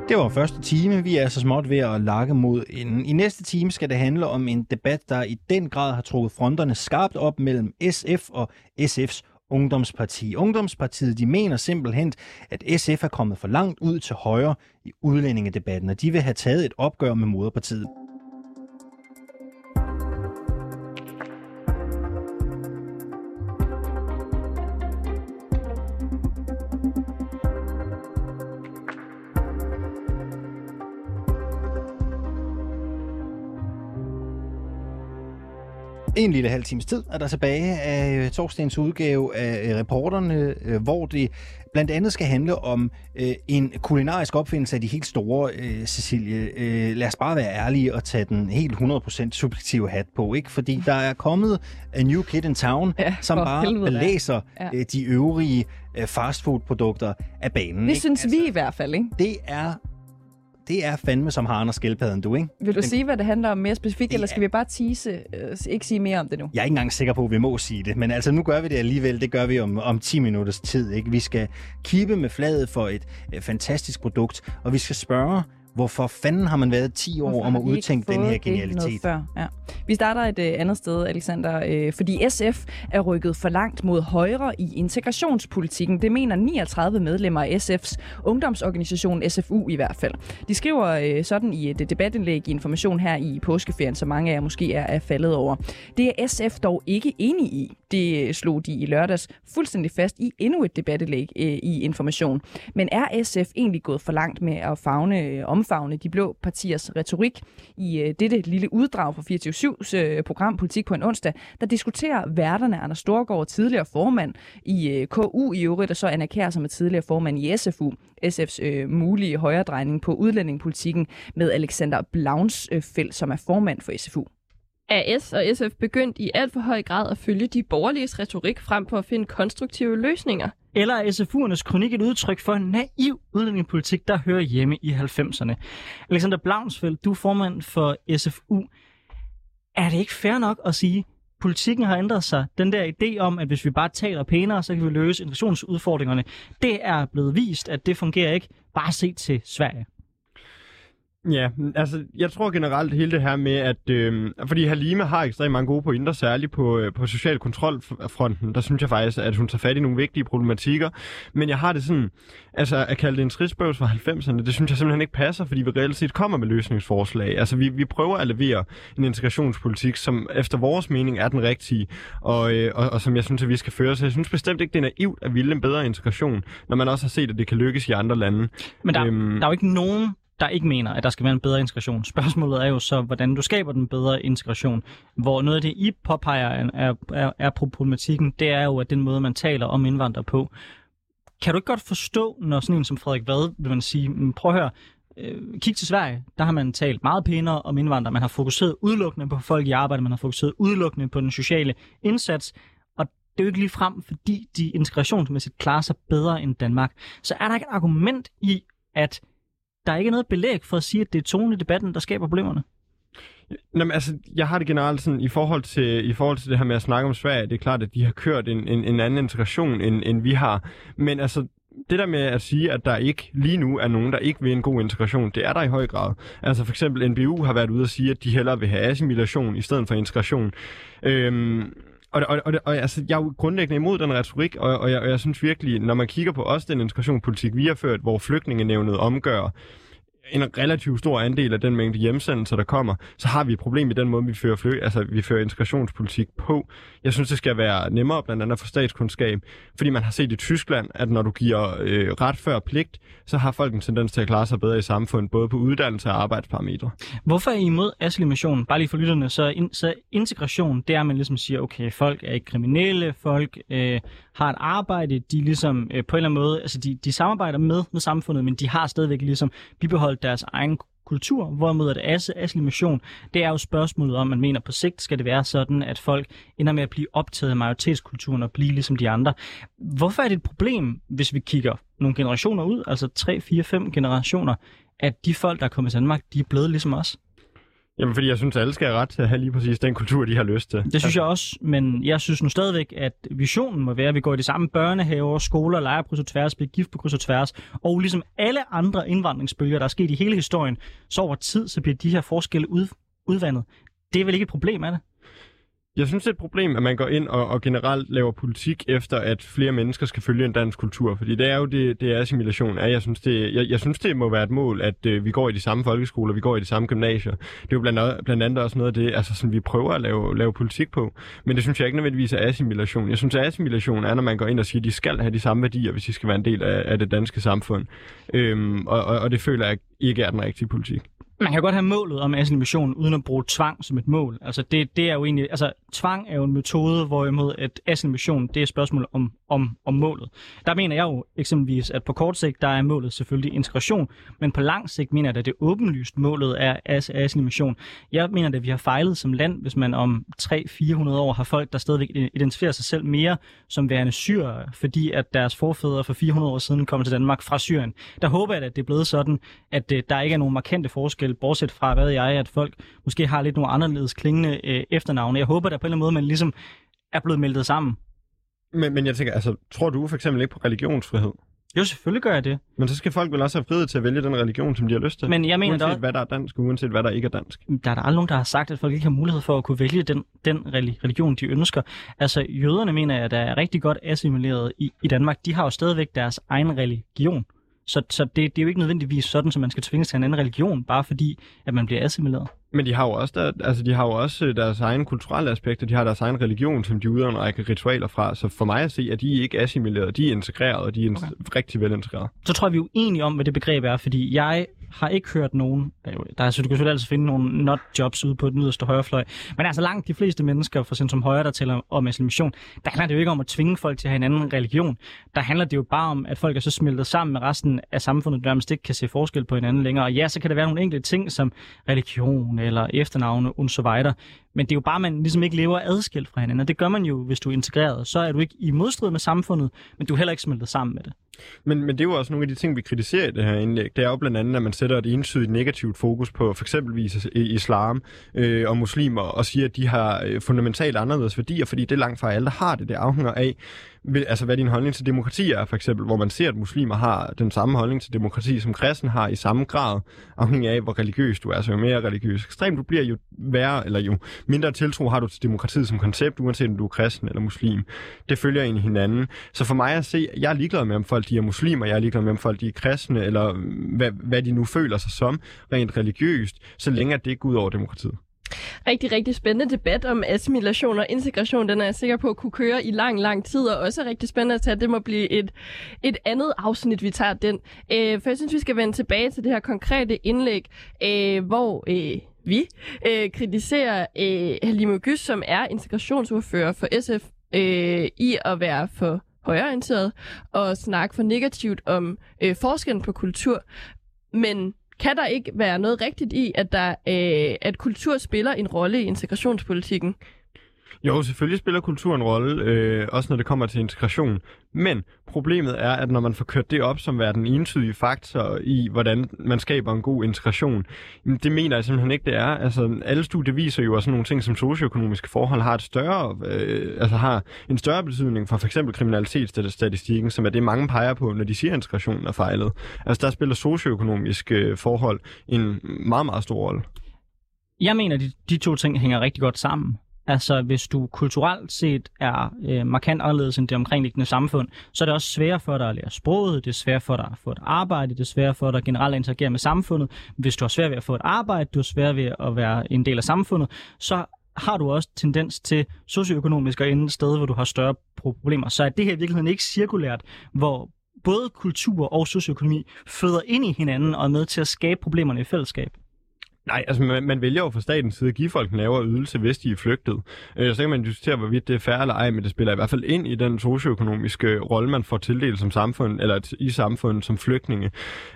Det var første time. Vi er så småt ved at lakke mod enden. I næste time skal det handle om en debat, der i den grad har trukket fronterne skarpt op mellem SF og SF's Ungdomsparti. Ungdomspartiet de mener simpelthen, at SF er kommet for langt ud til højre i udlændingedebatten, og de vil have taget et opgør med moderpartiet. En lille halv times tid er der tilbage af øh, torsdagens udgave af øh, reporterne, øh, hvor det blandt andet skal handle om en kulinarisk opfindelse af de helt store, Cecilie. lad os bare være ærlige og tage den helt 100% subjektive hat på, ikke? Fordi der er kommet a new kid in town, ja, som bare helvede, læser ja. de øvrige fastfood-produkter af banen. Det ikke? synes altså, vi i hvert fald, ikke? Det er det er fandme som haren og skildpadden, du, ikke? Vil du Den- sige, hvad det handler om mere specifikt, eller skal vi bare tease, øh, ikke sige mere om det nu? Jeg er ikke engang sikker på, at vi må sige det, men altså nu gør vi det alligevel. Det gør vi om, om 10 minutters tid. Ikke? Vi skal kippe med fladet for et øh, fantastisk produkt, og vi skal spørge, hvorfor fanden har man været 10 år Hvorfor om at udtænke den her genialitet? Før? Ja. Vi starter et øh, andet sted, Alexander, øh, fordi SF er rykket for langt mod højre i integrationspolitikken. Det mener 39 medlemmer af SF's ungdomsorganisation SFU i hvert fald. De skriver øh, sådan i et debatindlæg i Information her i påskeferien, som mange af jer måske er, er faldet over. Det er SF dog ikke enig i. Det slog de i lørdags fuldstændig fast i endnu et debatindlæg øh, i Information. Men er SF egentlig gået for langt med at fagne, øh, omfavne de blå partiers retorik i øh, dette lille uddrag fra 24-7's øh, program Politik på en onsdag, der diskuterer værterne Anders Storgård, tidligere formand i øh, KU i øvrigt, og så Anna Kær, som er tidligere formand i SFU, SF's øh, mulige højredrejning på udlændingepolitikken med Alexander Blaunsfeldt, som er formand for SFU. Er S og SF begyndt i alt for høj grad at følge de borgerliges retorik frem for at finde konstruktive løsninger? Eller er SFU'ernes kronik et udtryk for en naiv udlændingepolitik, der hører hjemme i 90'erne? Alexander Blaunsfeldt, du er formand for SFU. Er det ikke fair nok at sige, at politikken har ændret sig? Den der idé om, at hvis vi bare taler pænere, så kan vi løse integrationsudfordringerne, det er blevet vist, at det fungerer ikke. Bare se til Sverige. Ja, altså jeg tror generelt hele det her med, at øh, fordi Halime har ekstremt mange gode pointer, særligt på, øh, på social kontrolfronten, der synes jeg faktisk, at hun tager fat i nogle vigtige problematikker. Men jeg har det sådan, altså at kalde det en tristbøvs fra 90'erne, det synes jeg simpelthen ikke passer, fordi vi reelt set kommer med løsningsforslag. Altså vi, vi prøver at levere en integrationspolitik, som efter vores mening er den rigtige, og, øh, og, og som jeg synes, at vi skal føre. Så jeg synes bestemt ikke, det er naivt at ville en bedre integration, når man også har set, at det kan lykkes i andre lande. Men der, øhm, der er jo ikke nogen, der ikke mener, at der skal være en bedre integration. Spørgsmålet er jo så, hvordan du skaber den bedre integration. Hvor noget af det, I påpeger er, er, er problematikken, det er jo, at den måde, man taler om indvandrere på. Kan du ikke godt forstå, når sådan en som Frederik Vad, vil man sige, mm, prøv at høre, øh, kig til Sverige, der har man talt meget pænere om indvandrere. Man har fokuseret udelukkende på folk i arbejde, man har fokuseret udelukkende på den sociale indsats. Og det er jo ikke lige frem, fordi de integrationsmæssigt klarer sig bedre end Danmark. Så er der ikke et argument i, at der er ikke noget belæg for at sige, at det er tonen i debatten, der skaber problemerne. Jamen, altså, jeg har det generelt sådan, i forhold, til, i forhold til det her med at snakke om Sverige, det er klart, at de har kørt en, en, en anden integration, end, end vi har. Men altså, det der med at sige, at der ikke lige nu er nogen, der ikke vil en god integration, det er der i høj grad. Altså for eksempel NBU har været ude at sige, at de hellere vil have assimilation i stedet for integration. Øhm, og, og, og, og altså, jeg er jo grundlæggende imod den retorik, og, og, jeg, og jeg synes virkelig, når man kigger på også den integrationspolitik, vi har ført, hvor flygtningenævnet omgør en relativt stor andel af den mængde hjemsendelser, der kommer, så har vi et problem i den måde, vi fører, fly, altså, vi fører integrationspolitik på. Jeg synes, det skal være nemmere, blandt andet for statskundskab, fordi man har set i Tyskland, at når du giver øh, ret før pligt, så har folk en tendens til at klare sig bedre i samfundet, både på uddannelse og arbejdsparametre. Hvorfor er I imod assimilation? Bare lige for lytterne, så, in, så integration, det er, at man ligesom siger, okay, folk er ikke kriminelle, folk øh, har et arbejde, de ligesom øh, på en eller anden måde, altså de, de samarbejder med, med samfundet, men de har stadigvæk ligesom bibeholdt deres egen kultur, hvorimod at asse, assimilation, det er jo spørgsmålet om, man mener på sigt skal det være sådan, at folk ender med at blive optaget af majoritetskulturen og blive ligesom de andre. Hvorfor er det et problem, hvis vi kigger nogle generationer ud, altså 3, 4, 5 generationer, at de folk, der er kommet til Danmark, de er blevet ligesom os? Jamen, fordi jeg synes, at alle skal have ret til at have lige præcis den kultur, de har lyst til. Det synes jeg også, men jeg synes nu stadigvæk, at visionen må være, at vi går i de samme børnehaver, skoler, leger på kryds og tværs, bliver gift på kryds og tværs, og ligesom alle andre indvandringsbølger, der er sket i hele historien, så over tid, så bliver de her forskelle ud, udvandet. Det er vel ikke et problem, er det? Jeg synes, det er et problem, at man går ind og, og generelt laver politik efter, at flere mennesker skal følge en dansk kultur. Fordi det er jo det, det er assimilation. Jeg synes, det, jeg, jeg synes, det må være et mål, at øh, vi går i de samme folkeskoler, vi går i de samme gymnasier. Det er jo blandt, andet- blandt andet også noget af det, altså, sådan, vi prøver at lave, lave politik på. Men det synes jeg ikke nødvendigvis er assimilation. Jeg synes, at assimilation er, når man går ind og siger, at de skal have de samme værdier, hvis de skal være en del af, af det danske samfund. Øhm, og, og, og det føler jeg ikke er den rigtige politik man kan godt have målet om assimilation uden at bruge tvang som et mål. Altså det, det er jo egentlig, altså tvang er jo en metode, hvorimod at assimilation, det er et spørgsmål om, om, om målet. Der mener jeg jo eksempelvis, at på kort sigt, der er målet selvfølgelig integration, men på lang sigt mener jeg, at det åbenlyst målet er assimilation. Jeg mener, at vi har fejlet som land, hvis man om 300-400 år har folk, der stadigvæk identificerer sig selv mere som værende syrere, fordi at deres forfædre for 400 år siden kom til Danmark fra Syrien. Der håber jeg, at det er blevet sådan, at øh, der ikke er nogen markante forskel, bortset fra, hvad jeg, at folk måske har lidt nogle anderledes klingende øh, efternavne. Jeg håber, at på en eller anden måde, man ligesom er blevet meldet sammen. Men, men jeg tænker, altså, tror du for eksempel ikke på religionsfrihed? Jo, selvfølgelig gør jeg det. Men så skal folk vel også have frihed til at vælge den religion, som de har lyst til. Men jeg mener uanset da også- hvad der er dansk, uanset hvad der ikke er dansk. Der er der aldrig nogen, der har sagt, at folk ikke har mulighed for at kunne vælge den, den reli- religion, de ønsker. Altså, jøderne mener jeg, der er rigtig godt assimileret i, i Danmark. De har jo stadigvæk deres egen religion. Så, så det, det er jo ikke nødvendigvis sådan, at man skal tvinges til en anden religion, bare fordi, at man bliver assimileret. Men de har jo også, der, altså, de har jo også øh, deres egen kulturelle aspekter. De har deres egen religion, som de udøver en række ritualer fra. Så for mig at se, at de ikke assimileret. De er integreret, og de er okay. rigtig velintegreret. så tror jeg, vi er uenige om, hvad det begreb er, fordi jeg har ikke hørt nogen, der er så du kan selvfølgelig altid finde nogle not jobs ude på den yderste højrefløj, men altså langt de fleste mennesker fra centrum højre, der taler om assimilation, der handler det jo ikke om at tvinge folk til at have en anden religion. Der handler det jo bare om, at folk er så smeltet sammen med resten af samfundet, der nærmest ikke kan se forskel på hinanden længere. Og ja, så kan der være nogle enkelte ting som religion eller efternavne og så videre, men det er jo bare, at man ligesom ikke lever adskilt fra hinanden, og det gør man jo, hvis du er integreret. Så er du ikke i modstrid med samfundet, men du er heller ikke smeltet sammen med det. Men, men det er jo også nogle af de ting, vi kritiserer i det her indlæg. Det er jo blandt andet, at man sætter et entydigt negativt fokus på for eksempelvis islam øh, og muslimer, og siger, at de har øh, fundamentalt anderledes værdier, fordi det er langt fra alle, der har det. Det afhænger af, altså hvad din holdning til demokrati er, for eksempel, hvor man ser, at muslimer har den samme holdning til demokrati, som kristen har i samme grad, afhængig af, hvor religiøs du er. Så jo mere religiøs ekstrem du bliver, jo værre, eller jo mindre tiltro har du til demokratiet som koncept, uanset om du er kristen eller muslim. Det følger ind hinanden. Så for mig at se, jeg er ligeglad med, om folk de er muslimer, jeg er ligeglad med, om folk de er kristne, eller mm, hvad, hvad de nu føler sig som, rent religiøst, så længe at det ikke går ud over demokratiet. Rigtig, rigtig spændende debat om assimilation og integration. Den er jeg sikker på at kunne køre i lang, lang tid, og også rigtig spændende at tage. Det må blive et, et andet afsnit, vi tager den. Øh, for jeg synes, vi skal vende tilbage til det her konkrete indlæg, øh, hvor øh, vi øh, kritiserer øh, Halime Gys, som er integrationsordfører for SF, øh, i at være for højreorienteret og snakke for negativt om øh, forskellen på kultur. Men kan der ikke være noget rigtigt i, at, der, øh, at kultur spiller en rolle i integrationspolitikken? Jo, selvfølgelig spiller kultur en rolle, øh, også når det kommer til integration. Men problemet er, at når man får kørt det op som være den entydige faktor i, hvordan man skaber en god integration, det mener jeg simpelthen ikke, det er. Altså, alle studier viser jo, at sådan nogle ting som socioøkonomiske forhold har, et større, øh, altså har en større betydning for f.eks. kriminalitetsstatistikken, som er det, mange peger på, når de siger, at integrationen er fejlet. Altså, der spiller socioøkonomiske øh, forhold en meget, meget stor rolle. Jeg mener, de, de to ting hænger rigtig godt sammen. Altså, hvis du kulturelt set er øh, markant anderledes end det omkringliggende samfund, så er det også sværere for dig at lære sproget, det er sværere for dig at få et arbejde, det er sværere for dig generelt at interagere med samfundet. Hvis du har svært ved at få et arbejde, du har svært ved at være en del af samfundet, så har du også tendens til socioøkonomisk at ende et sted, hvor du har større problemer. Så er det her i virkeligheden ikke cirkulært, hvor både kultur og socioøkonomi føder ind i hinanden og er med til at skabe problemerne i fællesskab. Nej, altså man, man vælger jo fra statens side at give folk en lavere ydelse, hvis de er flygtet. Øh, så kan man diskutere, hvorvidt det er færre eller ej, men det spiller i hvert fald ind i den socioøkonomiske rolle, man får tildelt som samfund, eller i samfundet som flygtninge.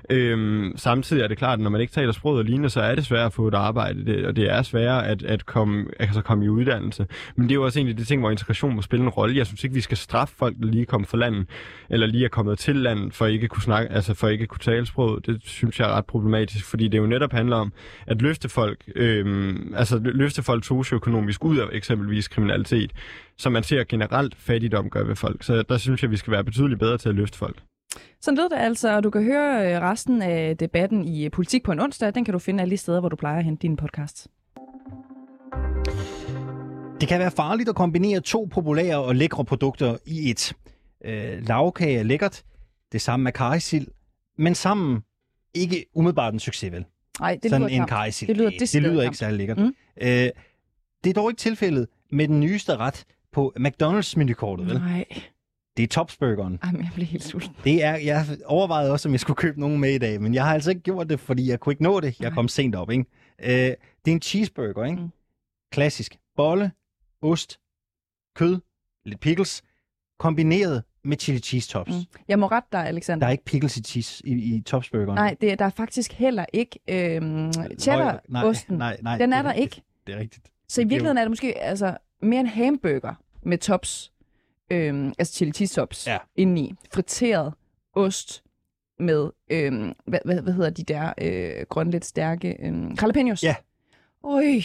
Øh, samtidig er det klart, at når man ikke taler sproget og lignende, så er det svært at få et arbejde, det, og det er sværere at, at komme, altså komme i uddannelse. Men det er jo også egentlig det ting, hvor integration må spille en rolle. Jeg synes ikke, vi skal straffe folk, der lige er kommet fra landet, eller lige er kommet til landet, for ikke at kunne snakke, altså for ikke kunne tale sproget. Det synes jeg er ret problematisk, fordi det jo netop handler om, at løfte folk, øhm, altså løfte folk socioøkonomisk ud af eksempelvis kriminalitet, som man ser generelt fattigdom gør ved folk. Så der synes jeg, vi skal være betydeligt bedre til at løfte folk. Sådan lød det altså, og du kan høre øh, resten af debatten i øh, Politik på en onsdag. Den kan du finde alle de steder, hvor du plejer at hente dine podcasts. Det kan være farligt at kombinere to populære og lækre produkter i et. Øh, lavkage er lækkert, det samme med karisil, men sammen ikke umiddelbart en succes, vel? Nej, det Sådan lyder en klamt. karisil. Det lyder det decideret lyder ikke særlig lækkert. Mm. Øh, det er dog ikke tilfældet med den nyeste ret på McDonald's menukortet, vel? Nej. Det er Topsburgeren. Jamen, jeg bliver helt sulten. Det er, jeg overvejede også, om jeg skulle købe nogen med i dag, men jeg har altså ikke gjort det, fordi jeg kunne ikke nå det. Jeg kom sent op, ikke? Øh, det er en cheeseburger, ikke? Mm. Klassisk. Bolle, ost, kød, lidt pickles, kombineret med chili cheese tops. Mm. Jeg må rette dig, Alexander. Der er ikke pickles i, cheese, i, i topsburgeren. Nej, det, der er faktisk heller ikke øhm, cheddar-osten. Nej, nej, Den det er der rigtigt. ikke. Det er rigtigt. Så i virkeligheden er det måske altså, mere en hamburger med tops, øhm, altså chili cheese tops, ja. indeni. Friteret ost med, øhm, hvad, hvad, hvad hedder de der øh, grønne, lidt stærke, øhm, jalapenos. Ja. Oj,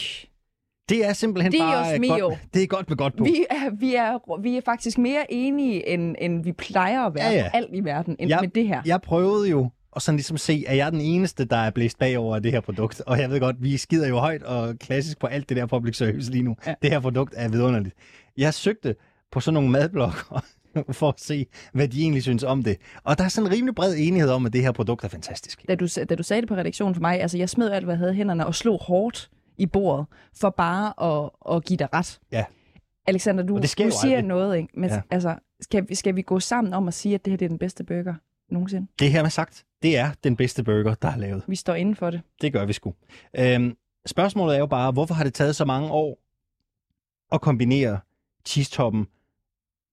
Det er simpelthen Dios bare mio. godt, det er godt med godt på. vi er, vi, er, vi er faktisk mere enige, end, end vi plejer at være Ja, ja, på alt i verden, end jeg, med det her. Jeg prøvede jo at sådan ligesom se, at jeg er den eneste, der er blæst bagover af det her produkt. Og jeg ved godt, vi skider jo højt og klassisk på alt det der public service lige nu. Ja. Det her produkt er vidunderligt. Jeg søgte på sådan nogle madblogger for at se, hvad de egentlig synes om det. Og der er sådan en rimelig bred enighed om, at det her produkt er fantastisk. da du, da du sagde det på redaktionen for mig, altså jeg smed alt, hvad jeg havde hænderne, og slog hårdt i bordet, for bare at, at give dig ret. Ja. Alexander, du, du siger aldrig. noget, ikke? Men ja. altså, skal, vi- skal vi gå sammen om at sige, at det her det er den bedste burger nogensinde? Det her med sagt, det er den bedste burger, der er lavet. Vi står inden for det. Det gør vi sgu. Øhm, spørgsmålet er jo bare, hvorfor har det taget så mange år at kombinere cheese-toppen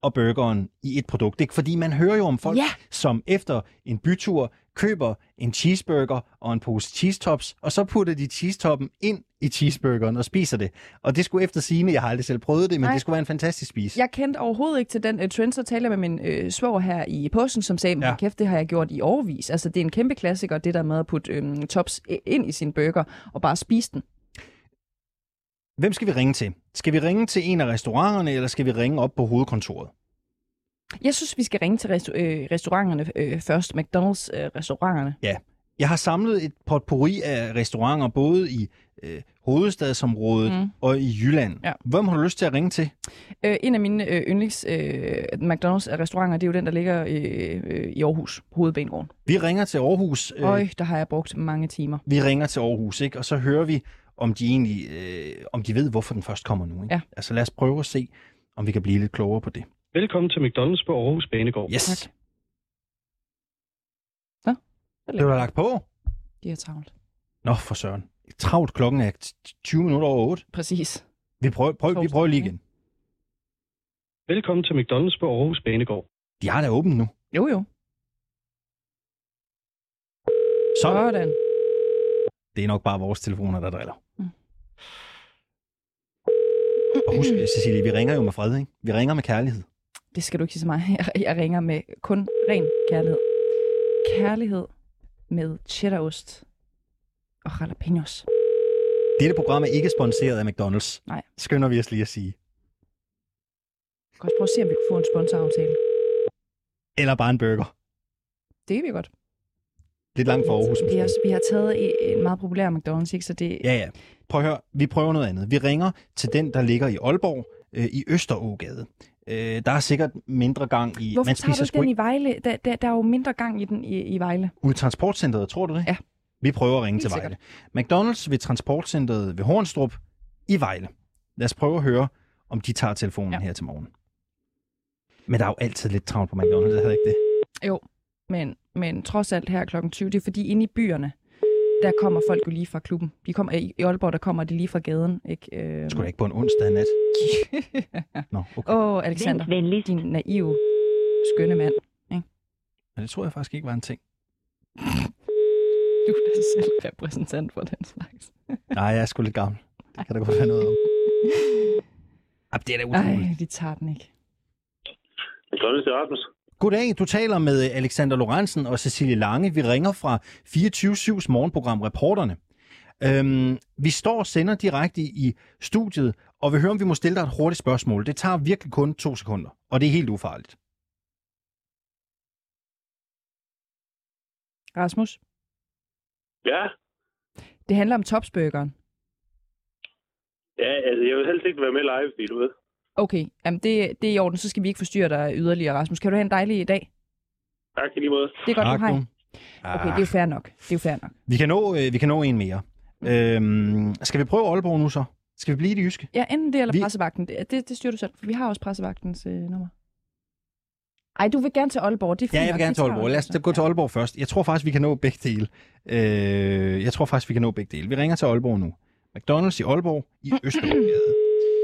og burgeren i et produkt? Ikke? Fordi man hører jo om folk, Ja. som efter en bytur køber en cheeseburger og en pose cheese-tops, og så putter de cheese-toppen ind i cheeseburgeren og spiser det. Og det skulle efter sigende, jeg har aldrig selv prøvet det, men Nej. det skulle være en fantastisk spis. Jeg kendte overhovedet ikke til den uh, trend, så talte jeg med min uh, svoger her i påsken, som sagde, ja. kæft, det har jeg gjort i årvis. Altså, det er en kæmpe klassiker, det der med at putte øhm, tops ind i sin burger og bare spise den. Hvem skal vi ringe til? Skal vi ringe til en af restauranterne, eller skal vi ringe op på hovedkontoret? Jeg synes, vi skal ringe til resta- øh, restauranterne øh, først, McDonald's-restauranterne. Ja, jeg har samlet et potpourri af restauranter, både i øh, hovedstadsområdet mm. Og i Jylland. Ja. Hvem har du lyst til at ringe til? Øh, en af mine øh, yndlings øh, McDonald's-restauranter, det er jo den, der ligger øh, øh, i Aarhus, Hovedbanegården. Vi ringer til Aarhus. Øh. Øj, der har jeg brugt mange timer. Vi ringer til Aarhus, ikke? og så hører vi, om de egentlig øh, om de ved, hvorfor den først kommer nu. Ikke? Ja. Altså lad os prøve at se, om vi kan blive lidt klogere på det. Velkommen til McDonald's på Aarhus Banegård. Yes. Nå, Det var lagt på. De er travlt. Nå, for søren. Travlt klokken er t- 20 minutter over 8. Præcis. Vi prøver, prøver, vi prøver lige igen. Velkommen til McDonald's på Aarhus Banegård. De har da åbent nu. Jo, jo. Så. Sådan. Det er nok bare vores telefoner, der driller. Mm. Og husk, Cecilie, vi ringer jo med fred, ikke? Vi ringer med kærlighed. Det skal du ikke sige så meget. Jeg, jeg ringer med kun ren kærlighed. Kærlighed med cheddarost og jalapenos. Dette program er ikke sponsoreret af McDonald's. Nej. Skynder vi os lige at sige. Vi kan også prøve at se, om vi kan få en sponsoraftale. Eller bare en burger. Det kan vi godt. Lidt langt fra Aarhus. Vi har, vi har taget en meget populær McDonald's, ikke? Så det, Ja, ja. Prøv at høre, vi prøver noget andet. Vi ringer til den, der ligger i Aalborg, øh, i Østerågade. Øh, der er sikkert mindre gang i... Hvorfor man tager du spiser ikke den i Vejle? Der, der, der er jo mindre gang i den i, i Vejle. ud i transportcenteret, tror du det? Ja. Vi prøver at ringe Helt til Vejle. McDonald's ved transportcenteret ved Hornstrup i Vejle. Lad os prøve at høre, om de tager telefonen ja. her til morgen. Men der er jo altid lidt travlt på McDonald's, det ikke det? Jo, men, men trods alt her klokken 20, det er fordi inde i byerne, der kommer folk jo lige fra klubben. De kommer, i Aalborg, der kommer de lige fra gaden. Ikke? Øh... Skulle da ikke på en onsdag nat? Nå, okay. Åh, oh, Alexander, din naive, skønne mand. Ikke? Men det tror jeg faktisk ikke var en ting. Du er da selv repræsentant for den slags. Nej, jeg er sgu lidt gammel. Det kan der godt være noget om. Ej, det er da utroligt. Ej, de tager den ikke. McDonald's til Rasmus. Goddag, du taler med Alexander Lorentzen og Cecilie Lange. Vi ringer fra 24-7's morgenprogram Reporterne. Øhm, vi står og sender direkte i studiet, og vil høre, om vi må stille dig et hurtigt spørgsmål. Det tager virkelig kun to sekunder, og det er helt ufarligt. Rasmus, Ja, det handler om topsburgeren. ja altså, jeg vil helst ikke være med live, fordi du ved. Okay, jamen det, det er i orden, så skal vi ikke forstyrre dig yderligere, Rasmus. Kan du have en dejlig dag? Tak i lige måde. Det er godt, Tak, du har. Okay, det er jo fair nok. Det er jo fair nok. Vi kan nå, øh, vi kan nå en mere. Øhm, skal vi prøve Aalborg nu så? Skal vi blive i det jyske? Ja, enten det eller Vi- pressevagten. Det, det, det styrer du selv, for vi har også pressevagtens øh, nummer. Ej, du vil gerne til Aalborg. Det er fint Ja, jeg vil gerne til Aalborg. Lad os da gå til Aalborg først. Jeg tror faktisk, vi kan nå begge dele. Øh, jeg tror faktisk, vi kan nå begge dele. Vi ringer til Aalborg nu. McDonald's i Aalborg i Østerbrogade.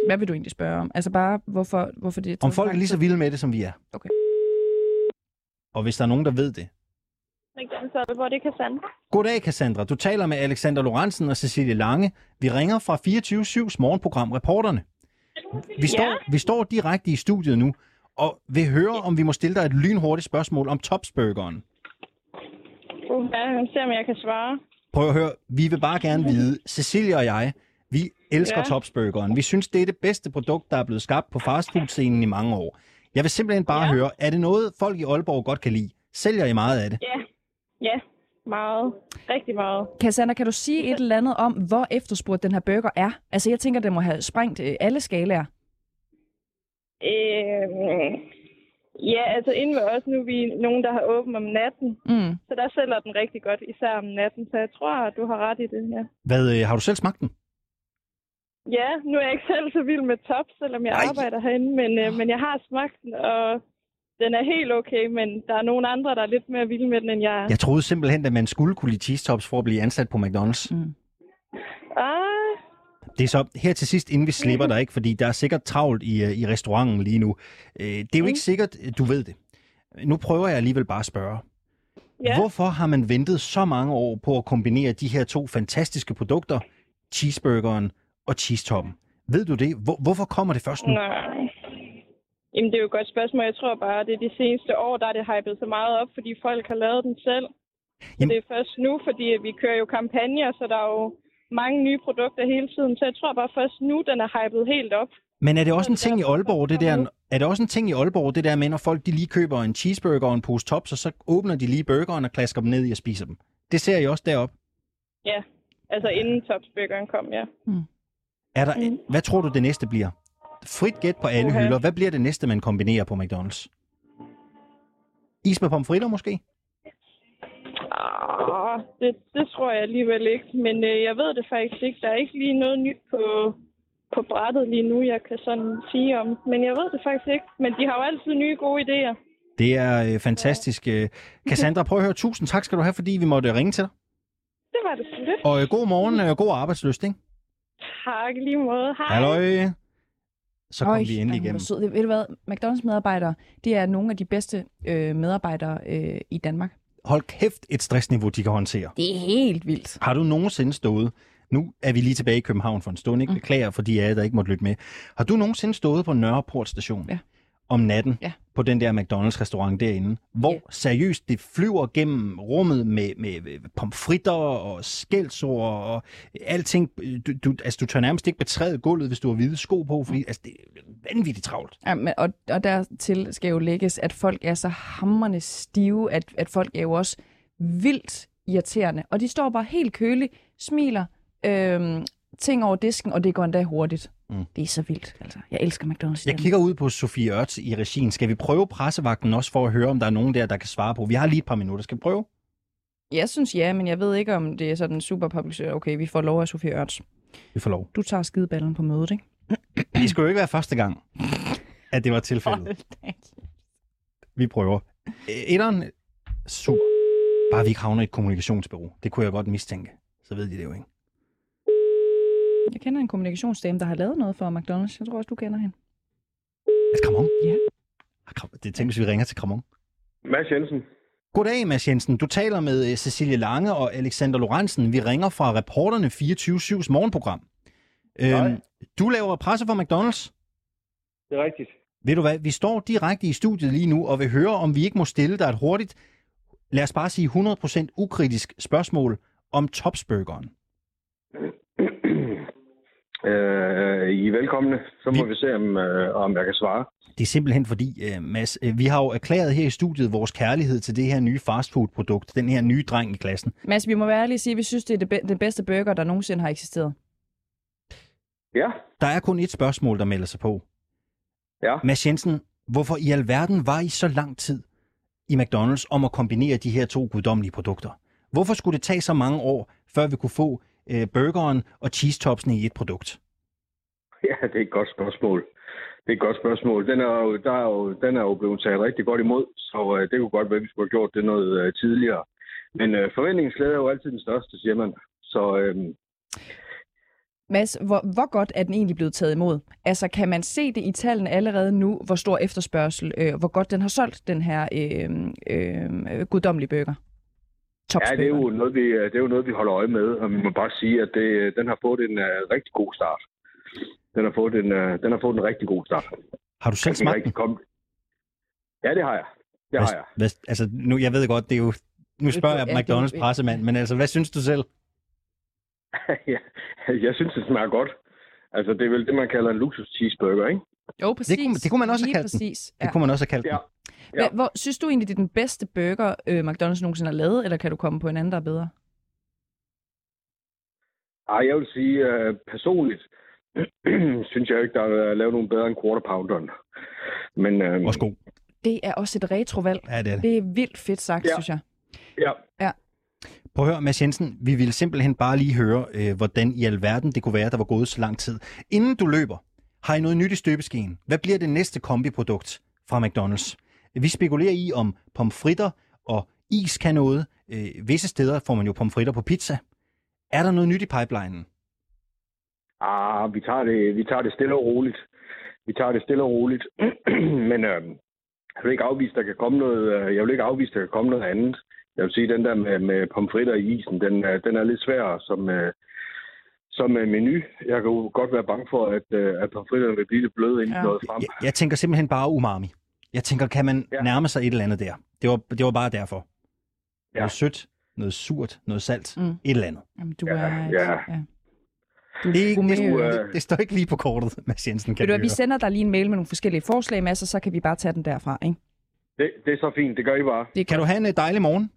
Hvad vil du egentlig spørge om? Altså bare, hvorfor, hvorfor det er Om folk er lige så vilde med det, som vi er. Okay. Og hvis der er nogen, der ved det. McDonald's Aalborg, det er Cassandra. Goddag, Cassandra. Du taler med Alexander Lorentzen og Cecilie Lange. Vi ringer fra 24-7's morgenprogram Reporterne. Vi står, Ja. vi står direkte i studiet nu, og vil høre, om vi må stille dig et lynhurtigt spørgsmål om Topsburgeren. Ja, se om jeg kan svare. Prøv at høre, vi vil bare gerne vide, Cecilie og jeg, vi elsker Ja. Topsburgeren. Vi synes, det er det bedste produkt, der er blevet skabt på fastfood-scenen i mange år. Jeg vil simpelthen bare ja. høre, er det noget, folk i Aalborg godt kan lide? Sælger I meget af det? Ja, ja, meget. Rigtig meget. Cassandra, kan du sige et eller andet om, hvor efterspurgt den her burger er? Altså, jeg tænker, den må have sprængt øh, alle skalaer. Øh, ja, altså inde ved os, nu er vi nogen, der har åbent om natten. Mm. Så der sælger den rigtig godt, især om natten. Så jeg tror, du har ret i det, ja. Hvad, øh, har du selv smagt den? Ja, nu er jeg ikke selv så vild med top, selvom jeg Ej. arbejder herinde, men, øh, men jeg har smagt den, og den er helt okay, men der er nogle andre, der er lidt mere vilde med den, end jeg er. Jeg troede simpelthen, at man skulle kunne lide cheese tops for at blive ansat på McDonald's. Mm. Ah, Det er så her til sidst, inden vi slipper dig, ikke? fordi der er sikkert travlt i, øh, i restauranten lige nu. Øh, Det er jo ikke sikkert, du ved det. Nu prøver jeg alligevel bare at spørge. Ja. Hvorfor har man ventet så mange år på at kombinere de her to fantastiske produkter, cheeseburgeren og cheesetoppen? Ved du det? Hvor, hvorfor kommer det først nu? nej. Jamen, det er jo et godt spørgsmål. Jeg tror bare, det er de seneste år, der er det hypet så meget op, fordi folk har lavet den selv. Så det er først nu, fordi vi kører jo kampagner, så der er jo mange nye produkter hele tiden. Så jeg tror bare først nu, den er hypet helt op. Men er det også en ting i Aalborg, det der, er det også en ting i Aalborg, det der med, når folk de lige køber en cheeseburger og en pose tops, og så åbner de lige burgeren og klasker dem ned i og spiser dem? Det ser I også deroppe. Ja, altså inden topsburgeren kom, ja. Er der, Hvad tror du, det næste bliver? Frit gæt på alle Uha. hylder. Hvad bliver det næste, man kombinerer på McDonald's? Is med pomfritter måske? Ah, det, det tror jeg alligevel ikke. Men øh, jeg ved det faktisk ikke. Der er ikke lige noget nyt på, på brættet lige nu, jeg kan sådan sige om. Men jeg ved det faktisk ikke. Men de har jo altid nye gode idéer. Det er øh, fantastisk. Øh, Cassandra, prøv at høre. Tusind tak skal du have, fordi vi måtte ringe til dig. Det var det lidt. Og øh, god morgen og god arbejdsløst, ikke? Tak lige måde. Hej. Halløj. Så kom Øj, vi endelig igennem. sød. Ved du hvad? McDonald's medarbejdere, det er nogle af de bedste øh, medarbejdere øh, i Danmark. Hold kæft et stressniveau, de kan håndtere. Det er helt vildt. Har du nogensinde stået, nu er vi lige tilbage i København for en stund, ikke? Beklager for de af jer, der ikke måtte lytte med. Har du nogensinde stået på Nørreport station ja. Om natten ja. på den der McDonald's-restaurant derinde, hvor yeah. seriøst det flyver gennem rummet med, med, pomfritter og skældsord og alting. Du, du, altså, du tør nærmest ikke betræde gulvet, hvis du har hvide sko på, fordi altså, det er vanvittigt travlt. Ja, men, og, og dertil skal jo lægges, at folk er så hammerne stive, at, at folk er jo også vildt irriterende. Og de står bare helt køligt, smiler, øhm, ting over disken, og det går endda hurtigt. Mm. Det er så vildt, altså. Jeg elsker McDonald's. Jeg kigger ud på Sofie Ørts i regien. Skal vi prøve pressevagten også for at høre, om der er nogen der, der kan svare på? Vi har lige et par minutter. Skal vi prøve? Jeg synes ja, men jeg ved ikke, om det er sådan super public. Okay, vi får lov af Sofie Ørts. Vi får lov. Du tager skideballen på mødet, ikke? Det skulle jo ikke være første gang, at det var tilfældet. Vi prøver. Etteren, super. Bare vi ikke havner i et kommunikationsbureau. Det kunne jeg godt mistænke. Så ved de det jo ikke. Jeg kender en kommunikationsdame, der har lavet noget for McDonald's. Jeg tror også, du kender hende. Er Kramon? Ja. Det tænker hvis vi ringer til Kramon. Mads Jensen. Goddag, Mads Jensen. Du taler med øh, Cecilie Lange og Alexander Lorentzen. Vi ringer fra reporterne 24-7's morgenprogram. Øhm, du laver presse for McDonald's. Det er rigtigt. Ved du hvad, vi står direkte i studiet lige nu og vil høre, om vi ikke må stille dig et hurtigt, lad os bare sige 100% ukritisk spørgsmål om topsburgeren. Øh, I er velkomne. Så må vi, vi se, om, øh, om jeg kan svare. Det er simpelthen fordi, øh, Mads, øh, vi har jo erklæret her i studiet vores kærlighed til det her nye fastfood-produkt, den her nye dreng i klassen. Mads, vi må være ærlige og sige, at vi synes, det er det, be- det bedste burger, der nogensinde har eksisteret. Ja. Der er kun et spørgsmål, der melder sig på. Ja. Mads Jensen, hvorfor i alverden var I så lang tid i McDonald's om at kombinere de her to guddommelige produkter? Hvorfor skulle det tage så mange år, før vi kunne få øh, burgeren og cheese topsene i et produkt? Ja, det er et godt spørgsmål. Det er et godt spørgsmål. Den er jo, der er jo, den er jo blevet taget rigtig godt imod, så øh, det kunne godt være, at vi skulle have gjort det noget øh, tidligere. Men øh, forventningsglæde er jo altid den største, siger man. Så øh, Mads, hvor, hvor godt er den egentlig blevet taget imod? Altså, kan man se det i tallene allerede nu, hvor stor efterspørgsel, øh, hvor godt den har solgt, den her øh, øh, guddommelige burger? Ja, det er, jo noget, vi, det er jo noget, vi holder øje med, og vi må bare sige, at det, den har fået en uh, rigtig god start. Den har fået en, uh, den har fået en rigtig god start. Har du selv er smagt den? kom... Ja, det har jeg. Det har jeg. Hvad, altså, nu, jeg ved godt, det er jo... Nu spørger jeg Ja, McDonald's pressemand, men altså, hvad synes du selv? ja, jeg synes, det smager godt. Altså, det er vel det, man kalder en luksus cheeseburger, ikke? Jo, præcis. Det kunne, det kunne man også have Lige kaldt den. præcis. Det kunne man også have kaldt ja. den. Hvad, hvor, synes du egentlig, det er den bedste burger, øh, McDonald's nogensinde har lavet, eller kan du komme på en anden, der er bedre? Ej, jeg vil sige, uh, personligt, synes jeg ikke, der er lavet nogen bedre end quarter pounderen. Men, uh, også god. Det er også et retrovalg. Ja, det er det. Det er vildt fedt sagt, Ja. synes jeg. Ja. Ja. Prøv at høre, Mads Jensen, vi ville simpelthen bare lige høre, øh, hvordan i alverden det kunne være, der var gået så lang tid. Inden du løber, har I noget nyt i støbeskeen? Hvad bliver det næste kombiprodukt fra McDonald's? Vi spekulerer i, om pomfritter og is kan noget. Øh, visse steder får man jo pomfritter på pizza. Er der noget nyt i pipelinen? Ah, vi tager det, vi tager det stille og roligt. Vi tager det stille og roligt. Men øh, jeg vil ikke afvise, der kan komme noget, øh, jeg vil ikke afvise, der kan komme noget andet. Jeg vil sige, den der med, med pomfritter i isen, den, den er lidt svær som, øh, som øh, menu. Jeg kan jo godt være bange for, at, øh, at pomfritterne vil blive lidt bløde, inden ja. noget frem. Jeg, jeg tænker simpelthen bare umami. Jeg tænker, kan man ja. nærme sig et eller andet der? Det var, det var bare derfor. Ja. Noget sødt, noget surt, noget salt, Mm. et eller andet. Jamen, du Ja, er... ja. ja. Det, er ikke, det, det, øh. det står ikke lige på kortet, Mads Jensen, kan Ved du, vi vi sender dig lige en mail med nogle forskellige forslag, Mads, og så kan vi bare tage den derfra, ikke? Det, det er så fint, det gør I bare. Det kan du have en dejlig morgen?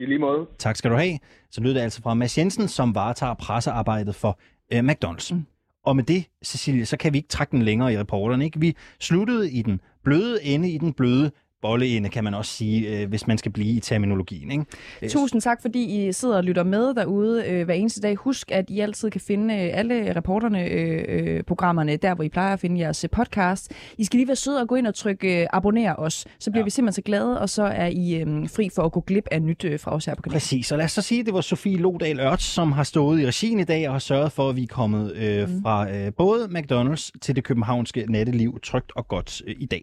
I lige måde. Tak skal du have. Så lød det altså fra Mads Jensen, som varetager pressearbejdet for øh, McDonald's. Mm. Og med det, Cecilie, så kan vi ikke trække den længere i reporterne. Ikke? Vi sluttede i den bløde ende, i den bløde bolleende, kan man også sige, øh, hvis man skal blive i terminologien. Ikke? Øh, Tusind tak, fordi I sidder og lytter med derude øh, hver eneste dag. Husk, at I altid kan finde alle reporterne, øh, øh, programmerne, der hvor I plejer at finde jeres podcast. I skal lige være søde og gå ind og trykke abonner os. Så bliver ja. vi simpelthen så glade, og så er I fri for at gå glip af nyt fra os her på kanalen. Præcis, og lad os så sige, at det var Sofie Lodal Ørts, som har stået i regien i dag og har sørget for, at vi er kommet øh, fra øh, både McDonald's til det københavnske natteliv trygt og godt øh, i dag.